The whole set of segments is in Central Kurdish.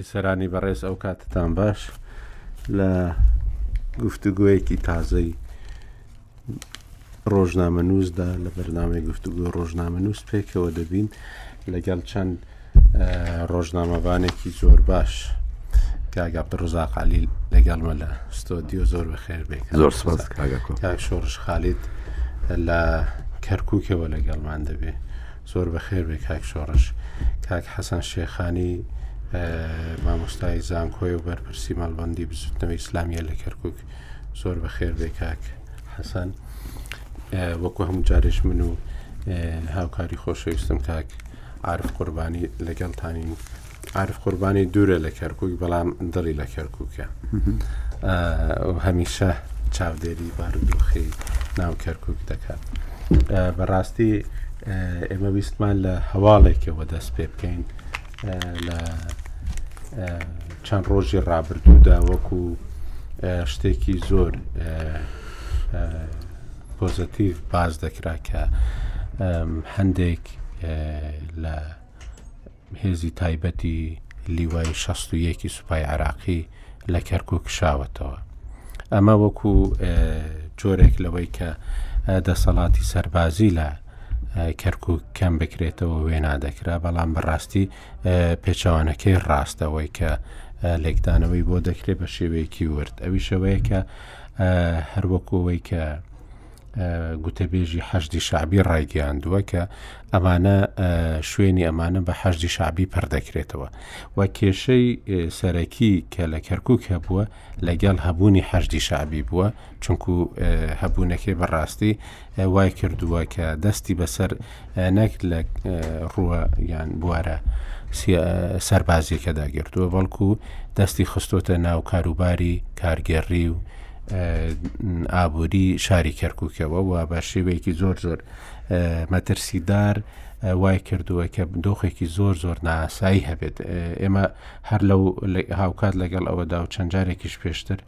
بیسەرانی بەڕێز ئەو کاتتان باش لە گفتوگویەکی تازەی ڕۆژنامەنووسدا لە بەرنامەی گفتوگوی ڕۆژنامەنووس پێکەوە دەبین لەگەڵ چەند ڕۆژنامەبانێکی زۆر باش کاگا عبدالرزاق علی لەگەڵمە لە ستۆدیۆ زۆر بەخێر بێ زۆر سپاس کاگا کۆ. کاک شۆڕش خالید لە کەرکووکەوە لەگەڵمان دەبێ زۆر بەخێر بێ کاک شۆڕش کاک حەسەن شێخانی ئە، مامۆستای زانکۆی و بەرپرسی مەڵبەندی بزوتنەوەی ئیسلامیە لە کەرکووک زۆر بەخێر بێ کاک حەسەن وەکو هەموو جارێش من و هاوکاری خۆشەویستم کاک عرف قوربانی لەگەڵتانین عرف قوربانی دوورە لە کەرکک بەڵام دڵی لە کەرککە هەمیشە چاودێری بارودۆخی ناو کەرکک دەکات بەڕاستی ئێمە ویستمان لە هەواڵێکەوە دەست پێ بکەین لە چەند ڕۆژی ڕابردوودا وەکو شتێکی زۆر پۆزەتیڤ باز دەکرا کە هەندێک لە هێزی تایبەتی لیوای 16ەکی سوپای عراقی لە کەرک و کشاوەتەوە ئەمە وەکو جۆرێک لەوەی کە دەسەڵاتی سەربازی لە کەرکک کەم بکرێتەوە وێنا دەکرا بەڵام بەڕاستی پێچەوانەکەی ڕاستە ئەوەی کە لێکدانەوەی بۆ دەکرێت بە شێوەیەکی ورد ئەوی شەوەیە کە هەروەکەوەی کە گوتەبێژی حەشدی شعبی ڕایگەیاندووە کە ئەمانە شوێنی ئەمانە بە حەشدی شعبی پردەکرێتەوە و کێشەی سەرەکی کە لە کەرکک هەبووە لەگەڵ هەبوونی حەشدی شعبی بووە چونکو هەبوونەکەی بەڕاستی وای کردووە کە دەستی بەسەر نەک لە ڕووە یان بوارە سەربازیەکەدا گرتووە بەڵکو دەستی خستۆتە ناو کاروباری کارگێڕی و ئابووری شاری کەرکووکەوە و بە شێوەیەکی زۆر زۆر مەترسیدار وای کردووە کە دۆخێکی زۆر زۆر ناسایی هەبێت ئێمە هەر لەو هاوکات لەگەڵ ئەوەدا و چەند جارێکیش پێشتر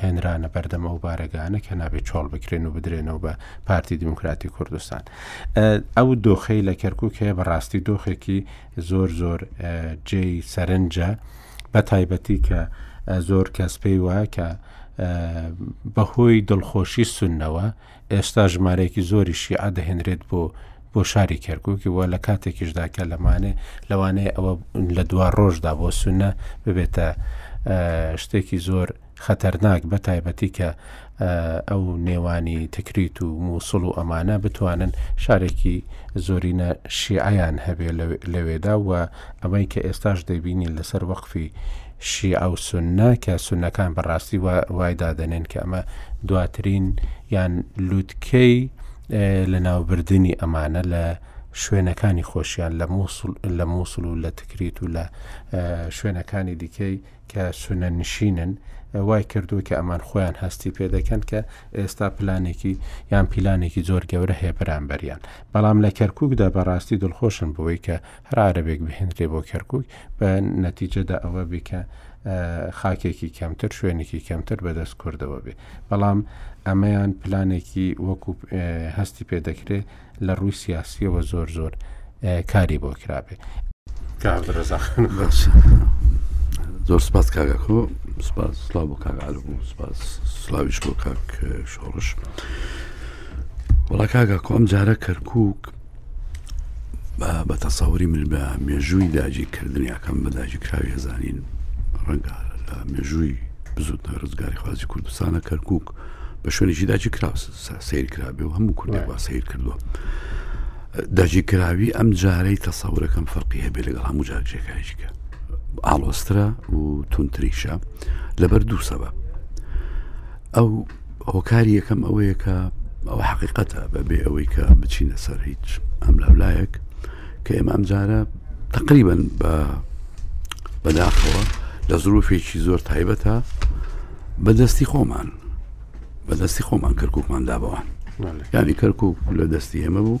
هێنرانە بەردەم ئەو بارەگانە کە نابێت چۆڵ بکرێن و بدرێنەوە بە پارتی دیموکراتی کوردستان ئەو دۆخەی لە کەرکک هەیە بەڕاستی دۆخێکی زۆر زۆر جێی سەرنجە بە تایبەتی کە زۆر کەس پێی وایە کە بەهۆی دڵخۆشی سونەوە ئێستا ژمارەیەکی زۆری شیعە دەهێنرێت بۆ بۆ شاری کەرکک و لە کاتێکیشدا کە لەمانێ لەوانەیە ئەوە لە دوا ڕۆژدا بۆ سونە ببێتە شتێکی زۆر خەتەرناک بە تایبەتی کە ئەو نێوانی تکریت و مووسڵ و ئەمانە بتوانن شارێکی زۆرینە شیعیان هەبێ لەوێدا و ئەوەی کە ئێستاش دەبینین لەسەر وەقفی شیعە و سوننە کە سونەکان بەڕاستی وای دادەنێن کە ئەمە دواترین یان لووتکەی لەناوبردنی ئەمانە لە شوێنەکانی خۆشیان لە لە مووسڵ و لە تکریت و لە شوێنەکانی دیکەی کە سونە نشینن وای کردووە کە ئەمان خۆیان هەستی پێ دەکەن کە ئێستا پلانێکی یان پیلانێکی زۆر گەورە هەیە بەرامبەریان بەڵام لە کەرککدا بەڕاستی دڵخۆشن بۆی کە هەر عەرەبێک بهێندرێ بۆ کەرکوک بە نەتیجەدا ئەوە بی کە خاکێکی کەمتر شوێنێکی کەمتر بەدەست کوردەوە بێ بەڵام ئەمەیان پلانێکی وەکو هەستی پێ دەکرێت لە ڕووی سیاسیەوە زۆر زۆر کاری بۆ کرابێ زۆر سپاس کاگەکۆ سپاس سلااو بۆ کاگال بوو سپاس سلاویش بۆ کاک شۆڕش وڵا کاگە کۆم جارە کەرکک بە تەسەوری من بە مێژووی داجی کردنیەکەم بە داجی کراوی هەزانین ڕەنگە لە مێژووی بزوت ڕزگاری خوازی کوردستانە کەرکک بە شوێنێکی داجی کرا سیر کرابێ و هەموو کوردێک وا سیر کردووە داجی کراوی ئەم جارەی تەسەورەکەم فەرقی هەبێ لەگەڵ هەموو جار جێکاریشکە ئاڵۆسترا و تونتریشە لەبەر دوو سەبە ئەو هۆکاری یەکەم ئەوەیە کە ئەوە حقیقەتە بەبێ ئەوەی کە بچینە سەر هیچ ئەم لاولایەک کە ئێمە ئەمجارە تقریبن بە بەداخەوە لە زروفێکی زۆر تایبەتە بەدەستی خۆمان بەدەستی خۆمان کەرککمان دابەوە یانی کەرکک لە دەستی ئێمە بوو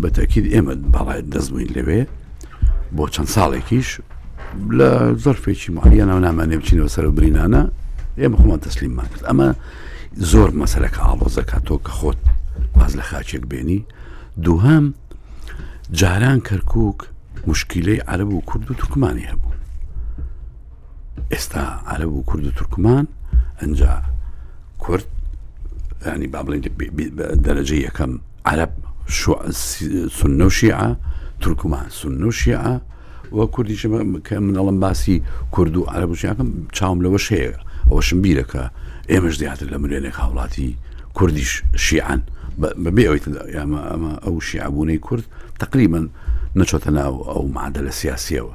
بە تەکیید ئێمە باڵای دەست بووین لەوێ بۆ چەند ساڵێکیش لە زەرفێکی ماهیانەوە نامانێ بچینەوە سەر و برینانە ئێمە خۆمان تەسلیممان کرد ئەمە زۆر مەسەرەکە ئاڵۆزەکە تۆ کە خۆت باز لە خاچێک بێنی دووهام جاران کەرکک مشکیلەی عرب و کورد و تورکمانی هەبوو ئێستا عەرەب و کورد و تورکمان ئەجا کورد ینی با بڵێن دەرەجە یەکەم عەرب سنە و شیعە تورکمان سنە و شیعە و کوردیش کە منەڵم باسی کورد و عرب و شیعەکەم چاوم لەوە شەیە ئەوەشم بیرەکە ئێمەش زیاتر لە مرێنێک هاوڵاتی کوردیش شیعان بەبێ ئەوی ئەمە ئەو شیعبوونەی کورد تقریبن نەچۆتە ناو ئەو معادە لە سیاسیەوە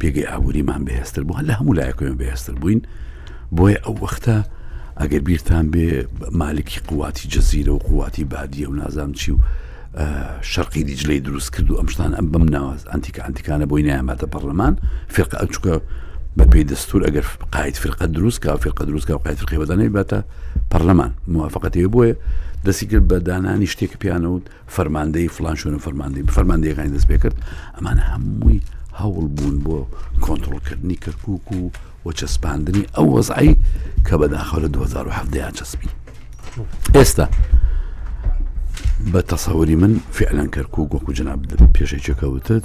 پێگەی ئابووریمان بەهێزتر بوو لە هەموو لایەکەوە بەهێزتر بووین بۆیە ئەو وەختە ئەگەر بیرتان بێ مالکی قوواتی جززیرە و قوواتی بادیە و نازام چی و شەرقی دیجلەی دروست کرد و ئەم شتان ئەم بەم ناواز ئەنتیکە ئەنتیکانە بۆی ناماتە پەرلەمان فرقە ئەچکە بە پێی دەستور ئەگەر قایت فرقە دروست کا فرقە دروست کا قایت فرقی بەدانەی باتە پەرلەمان موافقەتی بۆیە دەستی کرد بە دانانی شتێک پیانەوت فەرماندەی فلان شوێنە فەرماندەی فەرماندەیەکانی دەست پێ کرد ئەمان هەمووی هەوڵ بوون بۆ کۆنتترۆلکردنی کەرکک و و چەسپاندنی ئەو وەزعی کە بەداخەوە لە 2010 چەسپی ئێستا بە تەسەوری من فعلەن کەرکک وەکو جناب پێشێکەکە وتت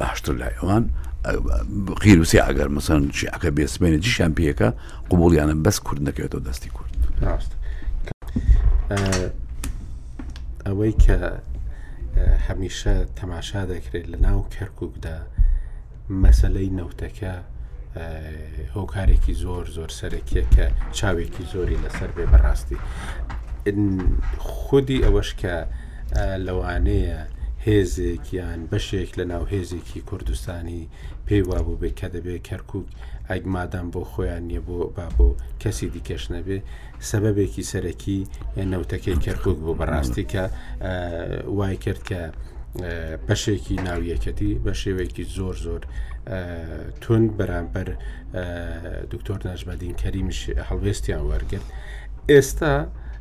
باشتر لای ئەوان غیروسێ ئەگەر مەسەن شیعەکە بێ سمێنە جیشان پێەکە قوبولیانە بەس کورد نەکەێتەوە دەستی کورد ڕاست ئەوەی کە هەمیشە تەماشا دەکرێت لە ناو کەرککدا مەسلەی نەوتەکە هۆکارێکی زۆر زۆر سەرەکیە کە چاوێکی زۆری لەسەر بێ بەڕاستی خودی ئەوەش کە لەوانەیە هێزێک یان بەشێک لە ناو هێزێکی کوردستانی پێی وابوو بێت کە دەبێت کەرکک ئەگ مادام بۆ خۆیان نییە بۆ با بۆ کەسی دیکەش نەبێ سەبەبێکی سەرەکی نەوتەکەی کەرکک بۆ بەڕاستی کە وای کرد کە بەشێکی ناویەکەتی بە شێوەیەکی زۆر زۆر تون بەرامبەر دکتۆر نەژمەدین کەریمش هەڵوێستیان وەرگرت ئێستا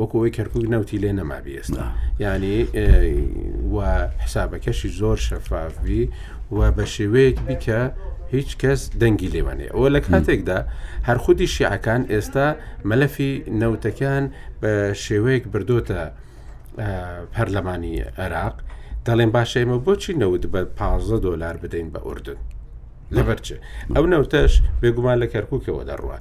وەکو ئەوی کەرکک نەوتی لێ نەمابی ئێستا ینی حسابەکەشی زۆر شەفافبی و بە شێوەیەک بیکە هیچ کەس دەنگی لێوانێ ئەوە لە کاتێکدا هەر خودی شیعەکان ئێستا مەلەفی نەوتەکان بە شێوەیەک بردۆتە پەرلەمانی عێراق دەڵێن باشە ئێمە بۆچی نەوت بە 15 دلار بدەین بە ئوردن لەبەرچێ ئەو نەوتەش بێگومان لە کەرکووکەوە دەڕوە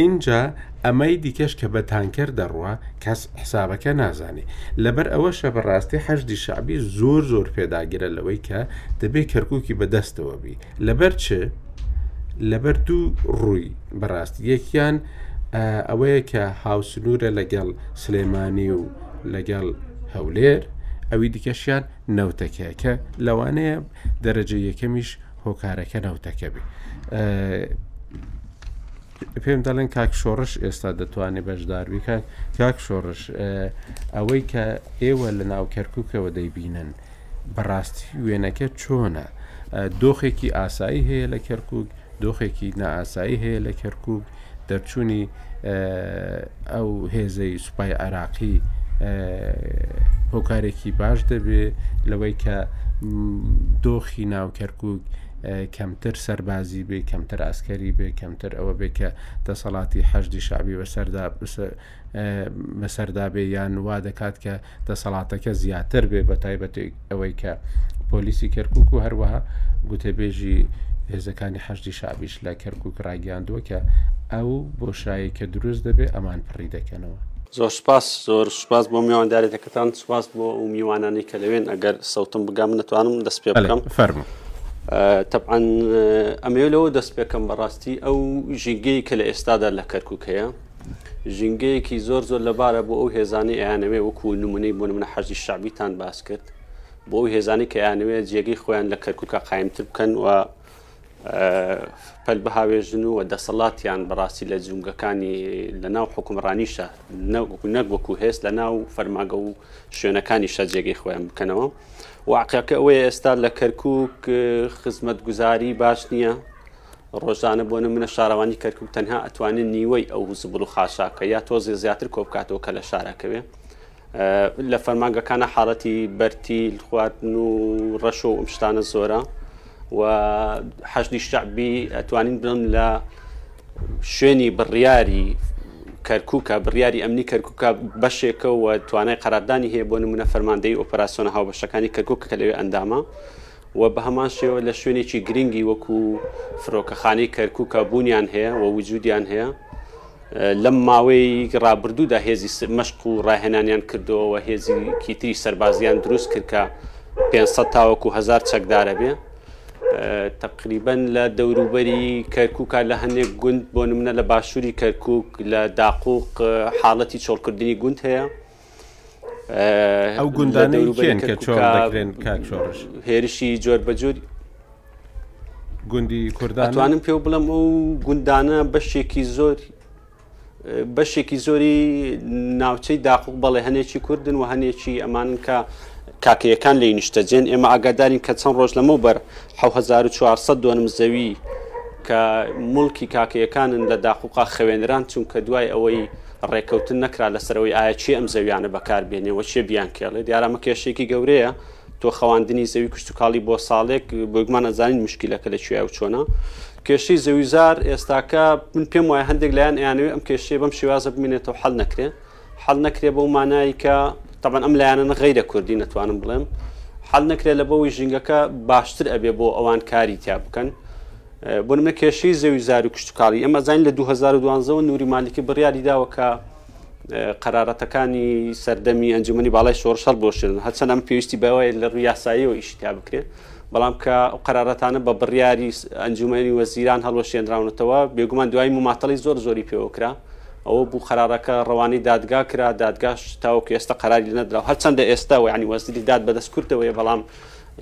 اینجا ئەمەی دیکەش کە بە تانکەر دەڕوە کەس حسابەکە نازانێ لەبەر ئەوەشە بەڕاستی حەشدی شعبی زۆر زۆر پێداگرە لەوەی کە دەبێت کەرکووکی بەدەستەوە بی لەبەر چ لەبەر دوو ڕووی بەڕاستی یەکیان ئەوەیە کە هاوسنوورە لەگەڵ سلێمانی و لەگەڵ هەولێر ئەوی دیکەشیان نەوتەکەکە لەوانەیە دەرەجە یەکەمیش هۆکارەکە نەوتەکە بێ پێم دەڵێن کاک شۆڕش ئێستا دەتوانێت بەشدار بیکات کاک شۆڕش ئەوەی کە ئێوە لە ناو کەرککەوە دەیبینن بەڕاستی وێنەکە چۆنە دۆخێکی ئاسایی هەیە لە کەرکک دۆخێکی نائاسایی هەیە لە کەرکک دەرچوونی ئەو هێزەی سوپای عێراقی هۆکارێکی باش دەبێت لەوەی کە دۆخی ناو کەرکک کەمتر سەربازی بێ کەمتر ئاسکەری بێ کەمتر ئەوە بێ کە دەسەڵاتی حەشدی شعبی بەسەردا بەسەردابێ یان وا دەکات کە دەسەڵاتەکە زیاتر بێ بە تایبەتی ئەوەی کە پۆلیسی کەرکک و هەروەها گوتێبێژی هێزەکانی حەشتی شابیش لە کەرکک ڕاگەاندووە کە ئەو بۆشایی کە دروست دەبێ ئەمان پڕی دەکەنەوە. زۆر سپاس زۆر سپاس بۆ میواندارێتەکەتان سپاس بۆ ئەو میوانانی کە لەوێن ئەگەر سەوتم بگام نتوانم دەست پێ بکەم فەرمو تەعاان ئەمێ لەوە دەست پێکەم بەڕاستی ئەو ژینگەی کە لە ئێستادا لە کەرکک هەیە ژینگەیەکی زۆر زۆر لەبارە بۆ ئەو هێزانەی ئەیانەوێ وەکو نمونەی بۆ نمونە حەشدی شەعبیتان باس کرد بۆ ئەو هێزانی کە ئەیانەوێت جێگەی خۆیان لە کەرکووکە قایمتر بکەن و پەل بهاوێژن و دەسەڵاتیان بەڕاستی لە جومگەکانی لە ناو حکومڕانیشە نەک وەکو هێست لە ناو فەرماگە و شوێنەکانی شەجێگەی خۆیان بکەنەوە وعقەکە ئەوەیە ئێستا لە کەرکک خزمەت گوزاری باش نییە ڕۆژانە بۆ نمونە شارەوانی کەرکوک تەنها ئەتوانێت نیوەی ئەو زبڵ و خاشاکە یا تۆزێ زیاتر کۆبکاتەوە کە لە شارەکەوێ لە فەرمانگەکانە حاڵەتی بەرتی خواردن و ڕەش و ئەم شتانە زۆرە و حەشدی شعبی ئەتوانین بڵم لە شوێنی بڕیاری کەرکووکە بڕیاری ئەمنی کەرکووکە بەشێکەوە توانای قەرادانی هەیە بۆ نمونە فەرماندەی ئۆپەراسسیۆنە هاوبەشەکانی کەرکووکە کە لەوێ ئەندامە و بە هەمان شێوە لە شوێنێکی گرنگی وەکو فرۆکەخانەی کەرکوکا بوونیان هەیە و وجودیان هەیە لەم ماوەی ڕابردوودا هێزی مەشق و ڕاهێنانیان کردەوە و هێزی کیتری سەربازیان دروست کرد کە 500 تاوەکو هزار چەکدارە بێ تقریبا لە دەوروبەری کەرکوکە لە هەندێک گوند بۆ نمونە لە باشووری کەرکک لە داقوق حاڵەتی چۆڵکردنی گوند هەیە ئەو گوندانەی کێن کە چۆڵ دەکرێن کاک شۆڕش هێرشی جۆر بەجۆر گوندی کوردانوانم پێ بڵم ئەو گوندانە بەشێکی زۆر بەشێکی زۆری ناوچەی داقوق بەڵێ هەنێکی کوردن و هەنێکی ئەمانن کە کاکەیەکان لی نیشتەجێن ئێمە ئاگادارین کە چەند ڕۆژ لەمە بەر 1400 دۆنم زەوی کە مڵکی کاکەیەکانن لە داقوقا خوێنران چونکە دوای ئەوەی ڕێککەوتن نەکرا لەسەرەوەی ئایا کێ ئەم زەویانە بەکاربێنێ و کێ بیانکێڵێ، دیارە ئەمە کێشەیەکی گەورەیە، تۆخەواندنی زەوی کشتوکاڵی بۆ ساڵێک بۆیکمان ئەزانین مشکیلەکە لە کوێیە و چۆنە. کێشەی زەویوزار ئێستاکە من پێم وایە هەندێک لایەن ئەیانەوێ ئەم کێشەیە بەم شێوازە بمێنێتەوە حەل نەکرێ، حەل نەکرێ بەو مانای کە تەبعەن ئەم لایەنانە غەیرە کوردین ئەتوانم بڵێم حەل نەکرێ لەبەوەی ژینگەکە باشتر ئەبێ بۆ ئەوان کاری تیا بکەن، بۆ نمونە کێشەی زەوی زار و کشتوکاڵی ئێمە ئەزانین لە دوو هەزار و دوازدەەوە نووری مالیکی بڕیاری داوە کە قەرارەتەکانی سەردەمی ئەنجومنی باڵای شۆڕش هەڵبوەشێنن هەرچەند ئەم پێویستی بەوەیە لە ڕووی یاساییەوە ئیشی تیا بکرێت بەڵام کە ئەو قەرارەتانە بە بڕیاری ئەنجومەنی وەزیران هەڵوەشێنراونەتەوە بێگومان دوای مماتەڵی زۆر زۆری پێوەکرا ئەوە بوو قەرارەکە ڕەوانی دادگا کرا دادگاش تاوەکو ئێستا قەراری لە نەدرا هەرچەندە ئێستا وانی وەزیری داد بەدەست کردەوەی بەڵام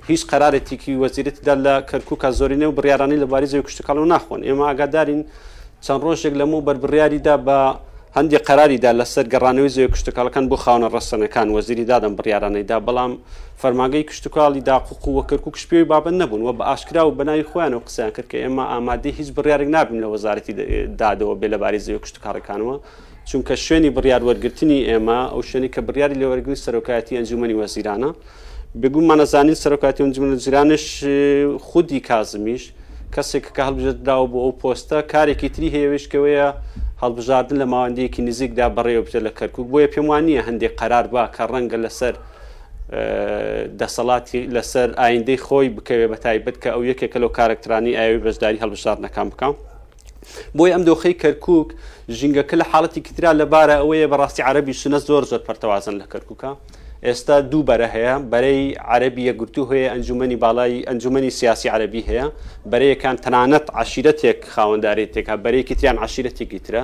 هیچ قەرارێتیکی وەزیرەتی داد لە کەرکوکا زۆرینەی و بڕیارانی لە باری جەوی کوشتەکاڵۆ ناخۆن ئێمە ئاگادارین چەند ڕۆژێک لەمەو بەر بڕیاری دا بە هەندی قەراریدا لەسەر گەڕانەوەی زێ کوشتەکەڵەکان بۆ خاونە ڕەسەنەکان وەزیری دادەم بڕیارانەیدا بەڵام فەرماگەی کوشتتوکاڵی داقوق و کەرکک شپێوی بابەت نەبوون و بە ئاشکرا و بەناوی خۆیان و قسەیان کرد کە ئێمە ئامادەی هیچ بڕیارێک نابین لە وەزارەتی دادەوە بێ لەبارەی زێ کوشتتوکاڵەکانەوە چونکە شوێنی بڕیار وەرگرتنی ئێمە ئەو شوێنی کە بڕیاری لێوەرگنی سەرۆکایەتی ئەنجومنی وەزیرانە بێگوومان ئەزانین سەرۆکایەتی ئەنجومەنی جیرانیش خودی کازمیش کەسێک کە هەڵبژێردراوە بۆ ئەو پۆستە کارێکی تری هەیە ئەویش کەوەیە هەڵبژاردن لە ماوەندەیەکی نزیکدا بەڕێوە بچێت لە کەرکووک بۆیە پێم وان نییە هەندێک قەرار با کە ڕەنگە لەسەر دەسەڵاتی لەسەر ئایندەی خۆی بکەوێت بە تایبەت کە ئەو یەکێکە لەو کارەکترانی ئاوی بەشداری هەڵبژاردنەکان بکەم بۆیە ئەم دۆخەی کەرکوک ژینگەکە لە حاڵەتێکی ترا لەبارە ئەوەیە بەڕاستی عەرەبی سنە زۆر زۆر پەرتەوازن لە کەرکوکە ئێستا دوو بەرە هەیە بەرەی عەربی یەکگرتو هەیە ئەنجومی باڵای ئەنجومی سیاسی عەربی هەیە بەرەیەکان تەنانەت عشیرەتێک خاوەندارێتێکا بەرەیەکی تریان عشیرەتێکی ترە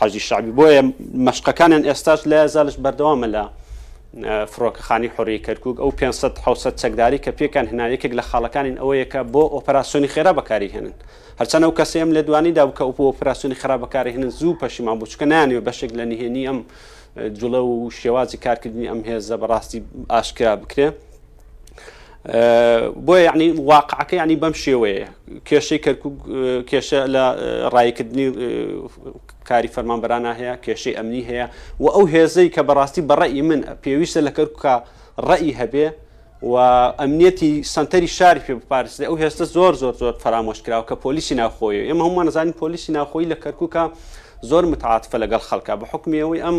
حەشدی شەعبی بۆیە مەشقەکانیان ئێستاش لە زالش بەردەوامە لە فڕۆکەخانی حڕی کەرکک ئەو 500 حوسەت چەکداری کە پێکان هنا یەکێک لە خاڵەکانین ئەوەیەکە بۆ ئۆپەراسسیۆنی خێرا بەکاری هێنن هەرچەند ئەو کەسەیەم لە دوانی داوکە ئۆپ ئۆپەراسسیۆنی خرا بەکاری هێنن زوو پەشیمان بچکە نانوێ بەشێک لە نهێنی ئەم جوڵە و شێوازی کارکردنی ئەم هێزە بەڕاستی ئاشکرا بکرێ بۆیە یعنی واقعەکە ینی بەم شێوەیە کێشەی کەرکک کێشە لە ڕایکردنی کاری فەرمانبەرانە هەیە کێشەی ئەمنی هەیە و ئەو هێزەی کە بەڕاستی بەڕی من پێویستە لە کەرککە ڕئی هەبێ و ئەمنیەتی سنتەری شاری پێ بپارێزێ ئەو هێستە زۆر زۆر زۆر فەرامۆش کراوە کە پۆلیسی ناوخۆی ئێمە هەمومان نزانین پۆلیسی ناوخۆی لە کەرککە زۆر متعااتفە لەگەڵ خەڵکە بە حکمەوەی ئەم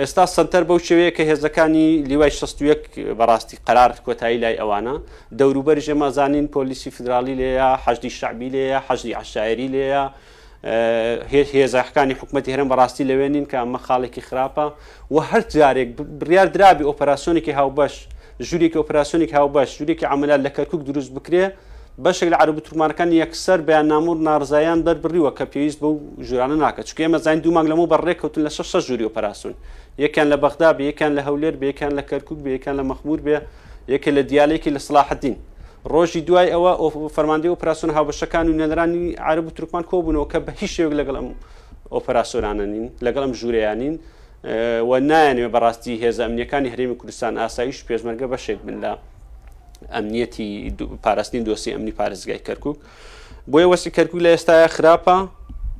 ئێستا سەنتەر بەو شێوەیە کە هێزەکانی لیوای شەست و یەک بەڕاستی قەرار کۆتایی لای ئەوانە، دەوروبەریش ئێمە ئەزانین پۆلیسی فیدراڵی لێیە، حەشدی شەعبی لێیە، حەشدی عەشایەری لێیە، هێزەکانی حکومەتی هەرێم بەڕاستی لەوێ نین کە ئەمە خاڵێکی خراپە و هەر جارێک بڕیار درابێ ئۆپەراسیۆنێکی هاوبەش ژوورێکی ئۆپراسیۆنێکی هاوبەش، ژوورێکی عەمەلیات لە کەرکووک دروست بکرێ، بەشێک لە عەرەب و تورکمانەکان یەکسەر بەیاننامە و ناڕزاییان دەربڕیوە کە پێویست بەو ژوورانە ناکات، چونکە ئێمە زانین دوو مانگ لەمەوبەر ڕێککەوتن لەسەر شەش ژووری ئۆپەراسون، یەکیان لە بەغدا بێ، یەکیان لە هەولێر بێ، یەکیان لە کەرکووک بێ، یەکیان لە مەخموور بێ، یەکێ لە دیالە، یەکێ لە سەڵاحەدین. ڕۆژی دوای ئەوە فەرماندەی ئۆپراسیۆنە هاوبەشەکان و نوێنەرانی عەرەب و تورکمان کۆبوونەوە کە بە هیچ شێوەیەک لەگەڵ ئەم ئۆپەراسیۆنانە نین، لەگەڵ ئەم ژوورەیە نین، و نایانەوێت بەڕاستی هێزە ئەمنیەکانی هەرێمی کوردستان ئاسایش پێشمەرگە بەشێک بن لە ئەمنیەتی پاراستنی دۆسی ئەمنی پارێزگای کەرکک بۆیە وەسی کەرکک لە ئێستاە خراپە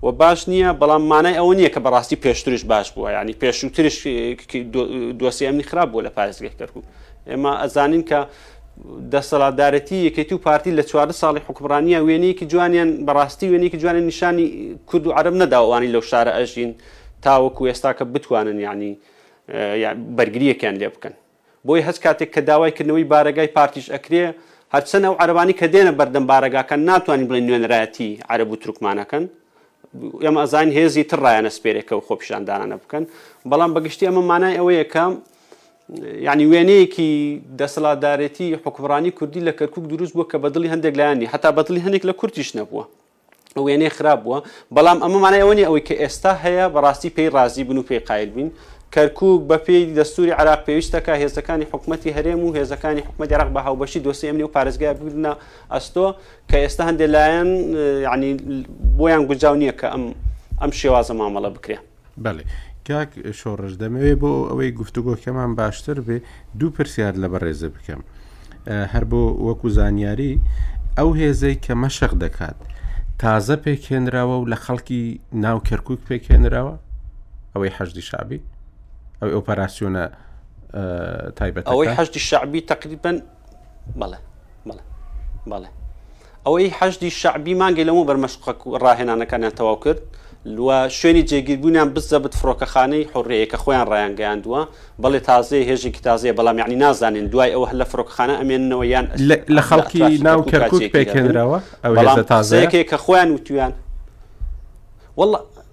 و باش نییە بەڵام مانای ئەوە نییە کە بەڕاستی پێشترش باش بووە ینی پێشووترش دۆسی ئەمنی خراپ بووە لە پارێزگای کەرکک ئێمە ئەزانین کە دەسەڵاتدارەتی یەکێتی و پارتی لە چوار ساڵی حکوڕانیە وێنەیەکی جوانیان بەڕاستی وێنێکی جوانە نیشانی کورد و عرب نەداوانی لەو شارە ئەژین تاوەکو ئێستا کە بتوانن یانی بەرگریەکیان لێ بکەن بۆی هەچ کاتێک کە داوای کردنەوەی بارەگای پارتیش ئەکرێ هەرچەن ئەو عەرەبانی کە دێنە بەردەم بارەگاکان ناتوانین بڵێن نوێنەرایەتی عەرەب و تورکمانەکەن ئێمە ئەزانین هێزی تر ڕایانە سپێرێکە و خۆپیشاندانانە بکەن بەڵام بەگشتی ئەمە مانای ئەوەیە کە یعنی وێنەیەکی دەسەڵاتدارێتی حکوڕانی کوردی لە کەرکک دروست بووە کە بەدڵی هەندێک لایانی هەتا بەدڵی هەندێک لە کوردیش نەبووە وێنەی خراپ بووە بەڵام ئەمە مانای ئەوە نیە ئەوەی کە ئێستا هەیە بەڕاستی پێی ڕازی بن و پێی قایل بین کەرکک بە پێی دەستوری عراق پێویستەکە هێزەکانی حکوومەتتی هەرێم و هێزەکانی حکومەت عراق بە هاوبەشی دۆسی ئەمنی و پارێزگای بگرنە ئەستۆ کە ئێستا هەندێک لایەن ینی بۆیان گونجاو نییە کە ئەم ئەم شێوازە مامەڵە بکرێن بەڵێ کاک شۆڕش دەمەوێت بۆ ئەوەی گفتوگۆکەمان باشتر بێ دوو پرسیار لە بەڕێزە بکەم هەر بۆ وەکو زانیاری ئەو هێزەی کە مەشق دەکات تازە پێکهێنراوە و لە خەڵکی ناو کەرکک پێکهێنراوە ئەوەی حەشدی شعبی ئەو ئۆپەراسسیۆنە تایبەت ئەوەی حەشتی شعبی تقریبن بەڵێ بەڵێ بەڵێ ئەوەی حەشدی شعبی مانگەی لەمە بەرمەشق ڕاهێنانەکانیان تەواو کرد لوە شوێنی جێگیربوونیان بزەبت فڕۆکەخانەی حڕەیە کە خۆیان ڕایانگەیاندووە بەڵێ تازەیە هێژێکی تازەیە بەڵام یعنی نازانین دوای ئەوە لە فڕۆکخانە ئەمێنەوە یان لە خەڵکی ناو کەرکک پێکێنراوە ئەو تازەیەکێ کە خۆیان وتویان والله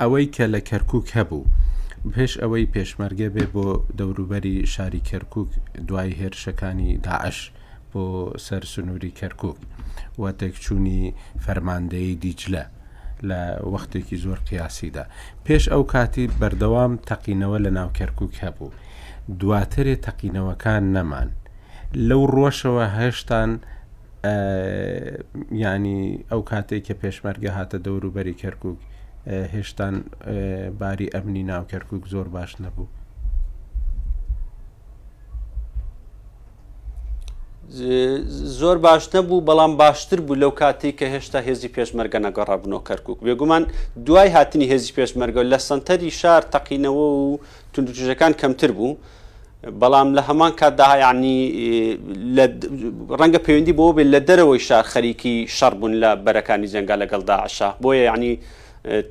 ئەوەی کە لە کەرکووک هەبوو پێش ئەوەی پێشمەرگە بێ بۆ دەوروبەری شاری کەرکووک دوای هێرشەکانی داعش بۆ سەر سنووری کەرکووک و تێکچوونی فەرماندەیی دیجلە لە وەختێکی زۆر قیاسیدا پێش ئەو کاتی بەردەوام تەقینەوە لە ناو کەرکووک هەبوو دواترێ تەقینەوەکان نەمان لەو ڕۆشەوە هێشتان یانی ئەو کاتەی کە پێشمەرگە هاتە دەوروبەری کەرکک هێشتان باری ئەمنی ناو کەرکک زۆر باش نەبوو. زۆر باش نەبوو بەڵام باشتر بوو لەو کاتی کە هێشتا هێزی پێشمەرگە نەگەڕابنەوە کەرکک بێگومان دوای هاتنی هێزی پێشمەرگە لە سنتەری شار تەقینەوە و توندوتیژەکان کەمتر بوو بەڵام لە هەمان کاتدا یعنی ڕەنگە پەیوەندی بۆ بێت لە دەرەوەی شار خەریکی شەڕ بوون لە بەرەکانی جەنگا لەگەڵ داعشا بۆیە یعنی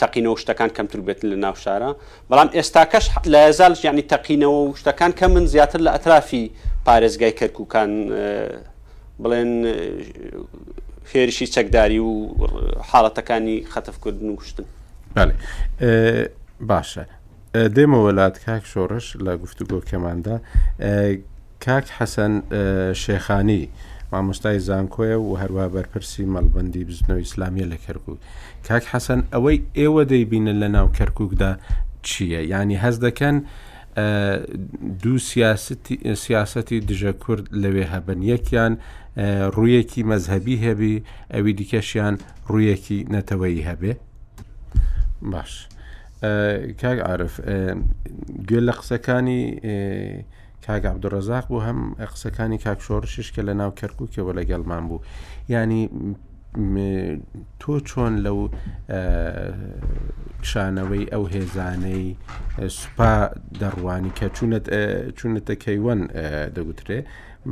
تەقینەوە شتەکان کەمتر بێتن لە ناو شارە بەڵام ئێستاکەش لە هێزالش یعنی تەقینەوە و شتەکان کە من زیاتر لە ئەترافی پارێزگای کەرکوکان بڵێن هێرشی چەکداری و حاڵەتەکانی خەتفکردن و کوشتن باشە دێمەوە لات کاک شۆڕش لە گفتوگۆکەماندا کاک حەسەن شێخانی مامۆستای زانکۆیە و هەروە بەرپرسی مەڵبندی بزنەوە ئیسلامیە لە کەرکک کاک حەسەن ئەوەی ئێوە دەیبینە لە ناو کەرککدا چییە ینی هەز دەکەن دوو سیاستی دژە کورد لەوێ هەبن یەکیان ڕوویەکی مەذهبی هەبی ئەوی دیکەشیان ڕوویەکی نەتەوەی هەبێ باش. کاک عارف گوێ لە قسەکانی کاک عبدڕزاق بوو هەم قسەکانی کاک شۆڕشش کە لە ناو کەرکووکەوە لەگەڵمان بوو ینی تۆ چۆن لەو کشانەوەی ئەو هێزانەی سوپا دەڕوانی کە چونەتە کەیوەن دەگوترێ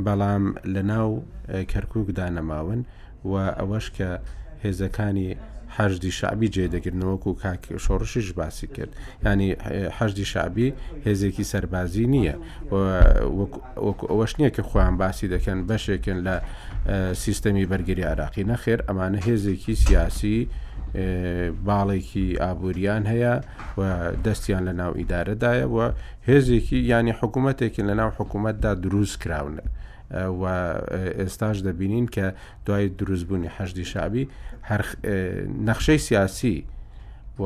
بەڵام لە ناو کەرکک دانەماون و ئەوەش کە هێزەکانی حەشدی شعبی جێ دەگرنەوەکو کاک شۆڕشیش باسی کرد ینی حەشدی شعبی هێزێکی سەربازی نییە ئەوەش نییە کە خۆیان باسی دەکەن بەشێکن لە سیستەمی بەرگری عراقی نەخێر ئەمانە هێزێکی سیاسی باڵێکی ئابووریان هەیە و دەستیان لە ناو ئیدارەدایە و هێزێکی ینی حکوومەتێکی لە ناو حکوومەتدا دروست کراونە و ئێستاش دەبینین کە دوای دروستبوونی حەشدی شعبی هەر نەخشەی سیاسی و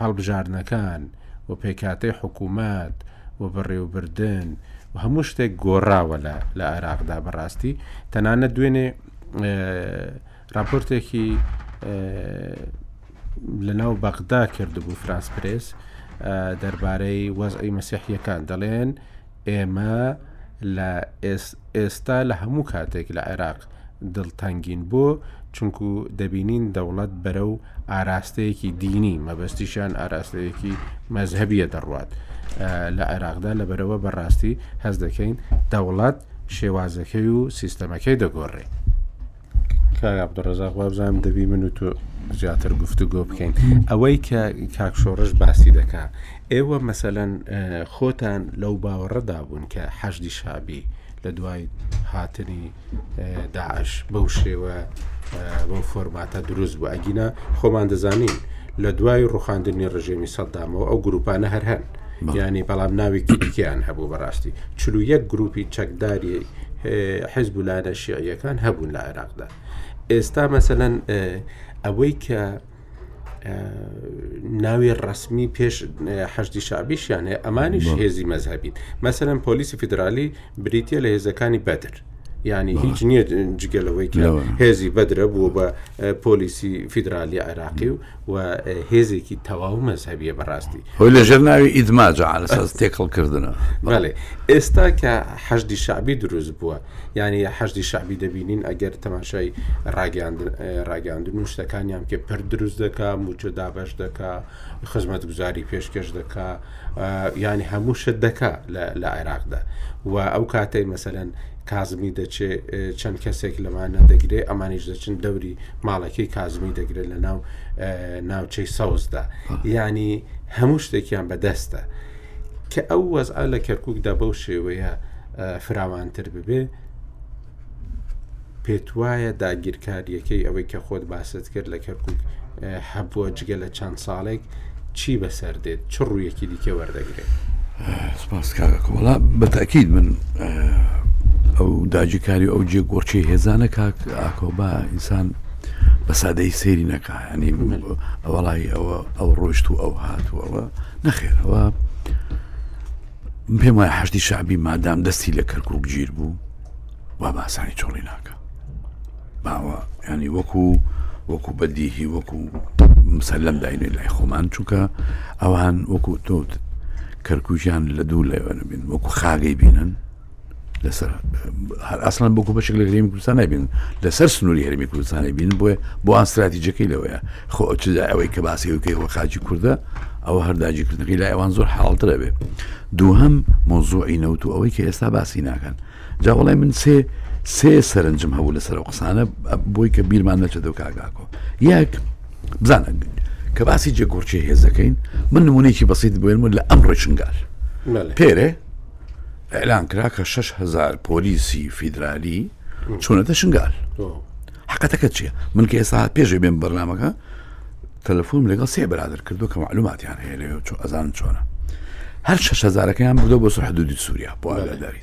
هەڵبژاردنەکان و پێکاتەی حکوومەت و بەڕێوبردن و هەموو شتێک گۆڕاوە لە لە عێراقدا بەڕاستی تەنانە دوێنێ راپۆرتێکی لەناو بەغدا کردبوو فرانسپرس دەربارەی وەزعی مەسیحیەکان دەڵێن ئێمە لە ئێستا لە هەموو کاتێک لە عێراق دڵتەنگین بۆ چونکو دەبینین دەوڵەت بەرەو ئاراستەیەکی دینی مەبەستیشان ئاراستەیەکی مەذهبیە دەڕوات لە عێراقدا لە بەرەوە بەڕاستی هەز دەکەین دەوڵەت شێوازەکەی و سیستەمەکەی دەگۆڕێ کاک عبدڕزاق وابزانم دەبی من و تۆ زیاتر گفتوگۆ بکەین ئەوەی کە کاک شۆڕش باسی دەکا ئێوە مەسەەن خۆتان لەو باوەڕەدا بوون کە حەشدی شابی لە دوای هاتنی داعش بەو شێوە بەو فۆرماتە دروست بوو ئەگینا خۆمان دەزانین لە دوای ڕوخاندنی ڕژێمی سەدامەوە ئەو گروپانە هەر هەن ینی بەڵام ناوێکی دیکەیان هەبوو بەڕاستی چلو یەک گروپی چەکداری حزب و لایەنە شیعیەکان هەبوون لە عێراقدا ئێستا مەسەەن ئەوەی کە ناوی ڕسمی پێش حەشتی شعبیشیان هەیە ئەمانیش هێزی مەذهبیت مەسەرم پۆلیسی فیدرالی بریتە لە هێزەکانی بەدر ینی هیچ نییە جگەلەوەی هێزی بەدرە بوو بە پۆلیسی فیدرالی عێراقی و و هێزێکی تەواو مەزهبیە بەڕاستی هۆی لە ژێر ناوی ئیدماجا لەسەر تێکەڵ کردنە بەڵێ ئێستا کە حەشدی شعبی دروست بووە ینی حەشدی شعبی دەبینین ئەگەر تەماشای ڕاگەاندن و شتەکانیان کە پر دروست دەکا موچە دابش دەکا خزمەت گوزاری پێشکەش دەکا ینی هەموو شت دەکا لە عێراقدا و ئەو کاتەی مەسەەن کازمی دەچێ چەند کەسێک لەمانە دەگرێ ئەمانیش دەچن دەوری ماڵەکەی کازمی دەگرێت لە ناو ناوچەی سەوزدا ینی هەموو شتێکیان بەدەستە کە ئەو وەزعە لە کەرککدا بەو شێوەیە فراوانتر ببێ پێت وایە داگیرکاریەکەی ئەوەی کە خۆت باست کرد لە کەرکک هەبووە جگە لە چەند ساڵێک چی بەسەر دێت چ ڕوویەکی دیکە وەردەگرێت سپاس کارەکەڵا بەتاکیید من ئەو داجکاری ئەو جێ گۆچی هێزانە کاک ئاکۆبا ئینسان بە سادەی سێری نەکە ینی ئەوڵی ئەوە ئەو ڕۆشت و ئەو هاتووەوە نەخێرەوە پێم وایە حشتی شعبی مادام دەستی لە کەرکک گیر بوو وا باسانی چۆڵی ناکە ماوە ینی وەکو وەکو بەدیهی وەکو مسللم داینێ لای خۆمان چونکە ئەوان وەکو تۆت کەرکوچیان لە دوو لەوێنە بین وەکو خاگەی بینن لەسەر هەر ئاسان بۆ بەشێک لە هەرمی کوردستان بین لەسەر سنووری هەرمی کوردستانی بین بۆە بۆ ئان استراتیجەکەی لەوەیە خۆ چدا ئەوەی کە باسیەکەی وە خاچی کووردە ئەوە هەرداجیکردنەکەی لای ئەوان زۆر حاڵترە بێ دووهم مۆزوعی نەوت و ئەوەی کە ئێستا باسی ناکەن جا وەڵای من سێ سێ سەرنجم هەبوو لەسەر ئەو قسانە بۆی کە بیرمان نەچێت و کاگاکۆ یەک بزانە کە باسی جێگۆرچی هێزەکەین من نمونێکی بەسیت بێنمە لە ئەم ڕێچنگال پێرێ ئەلان کرا کە 6هزار پۆلیسی فیدرالی چونەتە شنگال حقەتەکە چییە من کە ئێستا پێشێ بێن بەرنمەکە تەلەفۆم لەگەڵ سێ برادر کردو کە معلوماتیان هەیە لەێ چۆ ئەزان چۆنە هەر 6هزارەکەیان بودە بۆ سەر حدودی سووریا بۆ ئاگاداری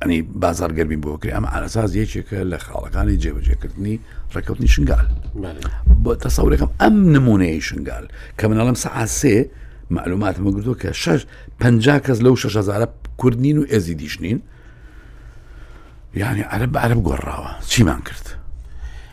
ئەنی بازار گەرمی بۆ کرێ ئەمە ئارەساز یەکێکە لە خاڵەکانی جێبەجێکردنی ڕێککەوتنی شنگال بۆ تەسەورێکم ئەم نمونەیە شنگال کە منەڵم سەعاسێ معلوماتمە گردو کە شش پ کەس لەو 6 هزارە کوردنین و ئێزی دیشنین یعنی عرب عرب گۆڕاوە چیمان کرد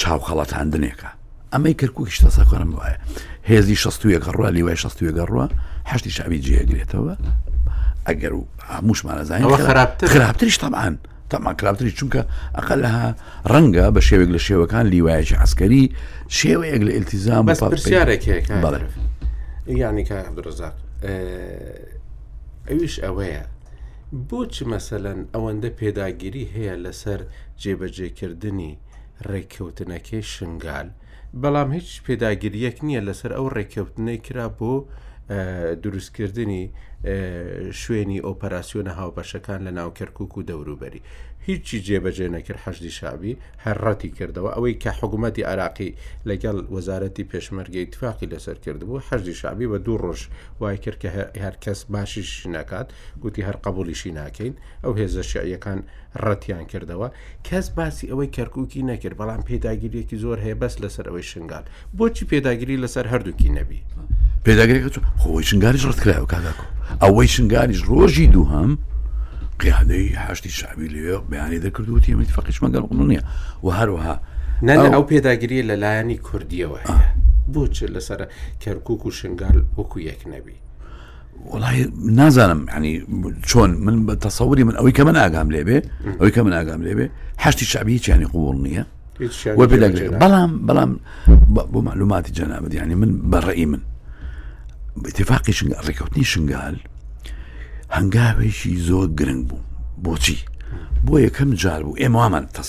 چاوخەڵەتاندنێکە ئەمەی کەرکوکی شتەسەکەم وایە هێزی شستویەکە ڕوا لیوای شستویەکە ڕوە هەشتی شعبی جێگرێتەوە ئەگەر و هەمووشمانەزانین خراپتریش تەمان تەمان خراپتری چونکە ئەقل لەها ڕەنگە بە شێوێک لە شێوەکان لیوایەکی عسکەری شێوەیەک لە ئلتیزام بە پرسیارێک بەڵێ یعنی کە عبدڕزاق ئەویش ئەوەیە بۆچ مەسەلەن ئەوەندە پێداگیری هەیە لەسەر جێبەجێکردنی ڕێککەوتنەکەی شنگال، بەڵام هیچ پێداگرییەک نییە لەسەر ئەو ڕێککەوتنەی کرا بۆ دروستکردنی شوێنی ئۆپەراسسیۆنە هاوبەشەکان لە ناو کەرکک و دەوروبەری هیچی جێبەجێ نەکرد حەشدی شابی هەرڕەتی کردەوە ئەوەی کە حکوومەتتی عراقی لەگەڵ وەزارەتی پێشمەرگەی تفاقی لەسەر کردبوو حەشدی شابی بە دوو ڕۆژ وای کرد کە هەرکەس باشیش نکات گوتی هەر قەبووڵیشی ناکەین، ئەو هێزە شیعییەکان رەتیان کردەوە، کەس باسی ئەوەی کەرکووکی نەکرد، بەڵام پێداگیرییەکی زۆر هەیە بەس لەسەر ئەوەی شنگال، بۆچی پێداگیری لەسەر هەردووکی نەبی؟ پێداگرییەکە چۆن؟ خۆ ئەوەی شنگالیش رەتکرایەوە کاک ئاکۆ، ئەوەی شنگالیش رۆژی دووهەم قیادەی حەشدی شەعبی لەوێ بەیانی دەرکرد و گوتی ئێمە ئیتفاقیش مەگەڵ ئونڵ نییە و هەروەها نە نە ئەو پێداگرییە لە لایەنی کوردییەوە هەیە، بۆچی لەسەر کەرکووک و شنگال وەکو یەک نەبی؟ وڵی نازانم ینی چۆن من بە تەسەوری من ئەوەی کە من ئاگام لێبێ ئەوەی کە من ئاگام لێبێ هەشتی شعبی هیچیانی قووڵ نییە بەڵام بەڵام بۆ معلوماتی جەنابەت ینی من بەڕێی من بتفاقی ڕێککەوتنی شنگال هەنگاوێکی زۆر گرنگ بوو بۆچی بۆ یەکەم جار بوو ئێمەوامان تەس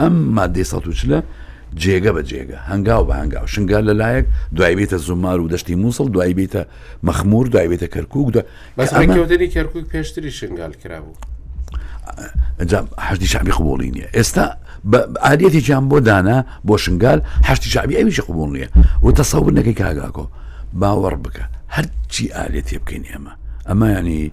ئەم ماددەی سەد و چلە جێگە بە جێگە هەنگاو بە هەنگاو شنگال لە لایەک دوای بێتە زمار و دەشتی مووسڵ دوای بێتە مەخمور دوای بێتە کەرکک دو بەسەکەوتنی کەرکک پێشتری شنگال کرابوو هەشتی شعبی قوبولی نیە ئێستا ئاریەتێکیان بۆ دانا بۆ شنگال هەشتی شعبی ئەویش قوبول نیە و تەسەور نەکەی کاگاکۆ باوەڕ بکە هەرچی ئالێت تێ بکەین ئێمە ئەمە ینی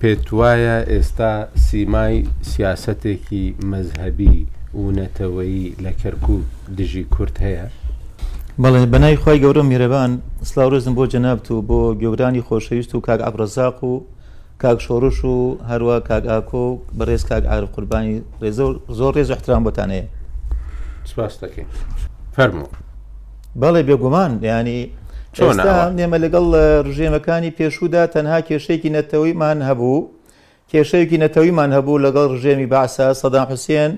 پێتوایە ئێستا سیمای سیاسەتێکی مەزهەبی ونەتەوەیی لە کەرکوک دژی کورد هەیە؟ بەڵێ بەناوی خوای گەورەو میرەبان سلاو رێزم بۆ جەنابت و بۆ گەورانی خۆشەویست و کاک عبرەزاق و کاک شۆرش و هەروا کاک ئاکۆ بەڕێز کاک عارف قوربانی رێزە زۆر رێز و احترام بۆتانەیە سپاس دەکەین فەرموو. بەڵێ بێگومان یانی ئێستا نێمە لەگەڵ ڕژێمەکانی پێشوودا تەنها کێشەیەکی نەتەوەیمان هەبوو کێشەیەکی نەتەویمان هەبوو لەگەڵ ڕژێمی باسە سەدان حوسێن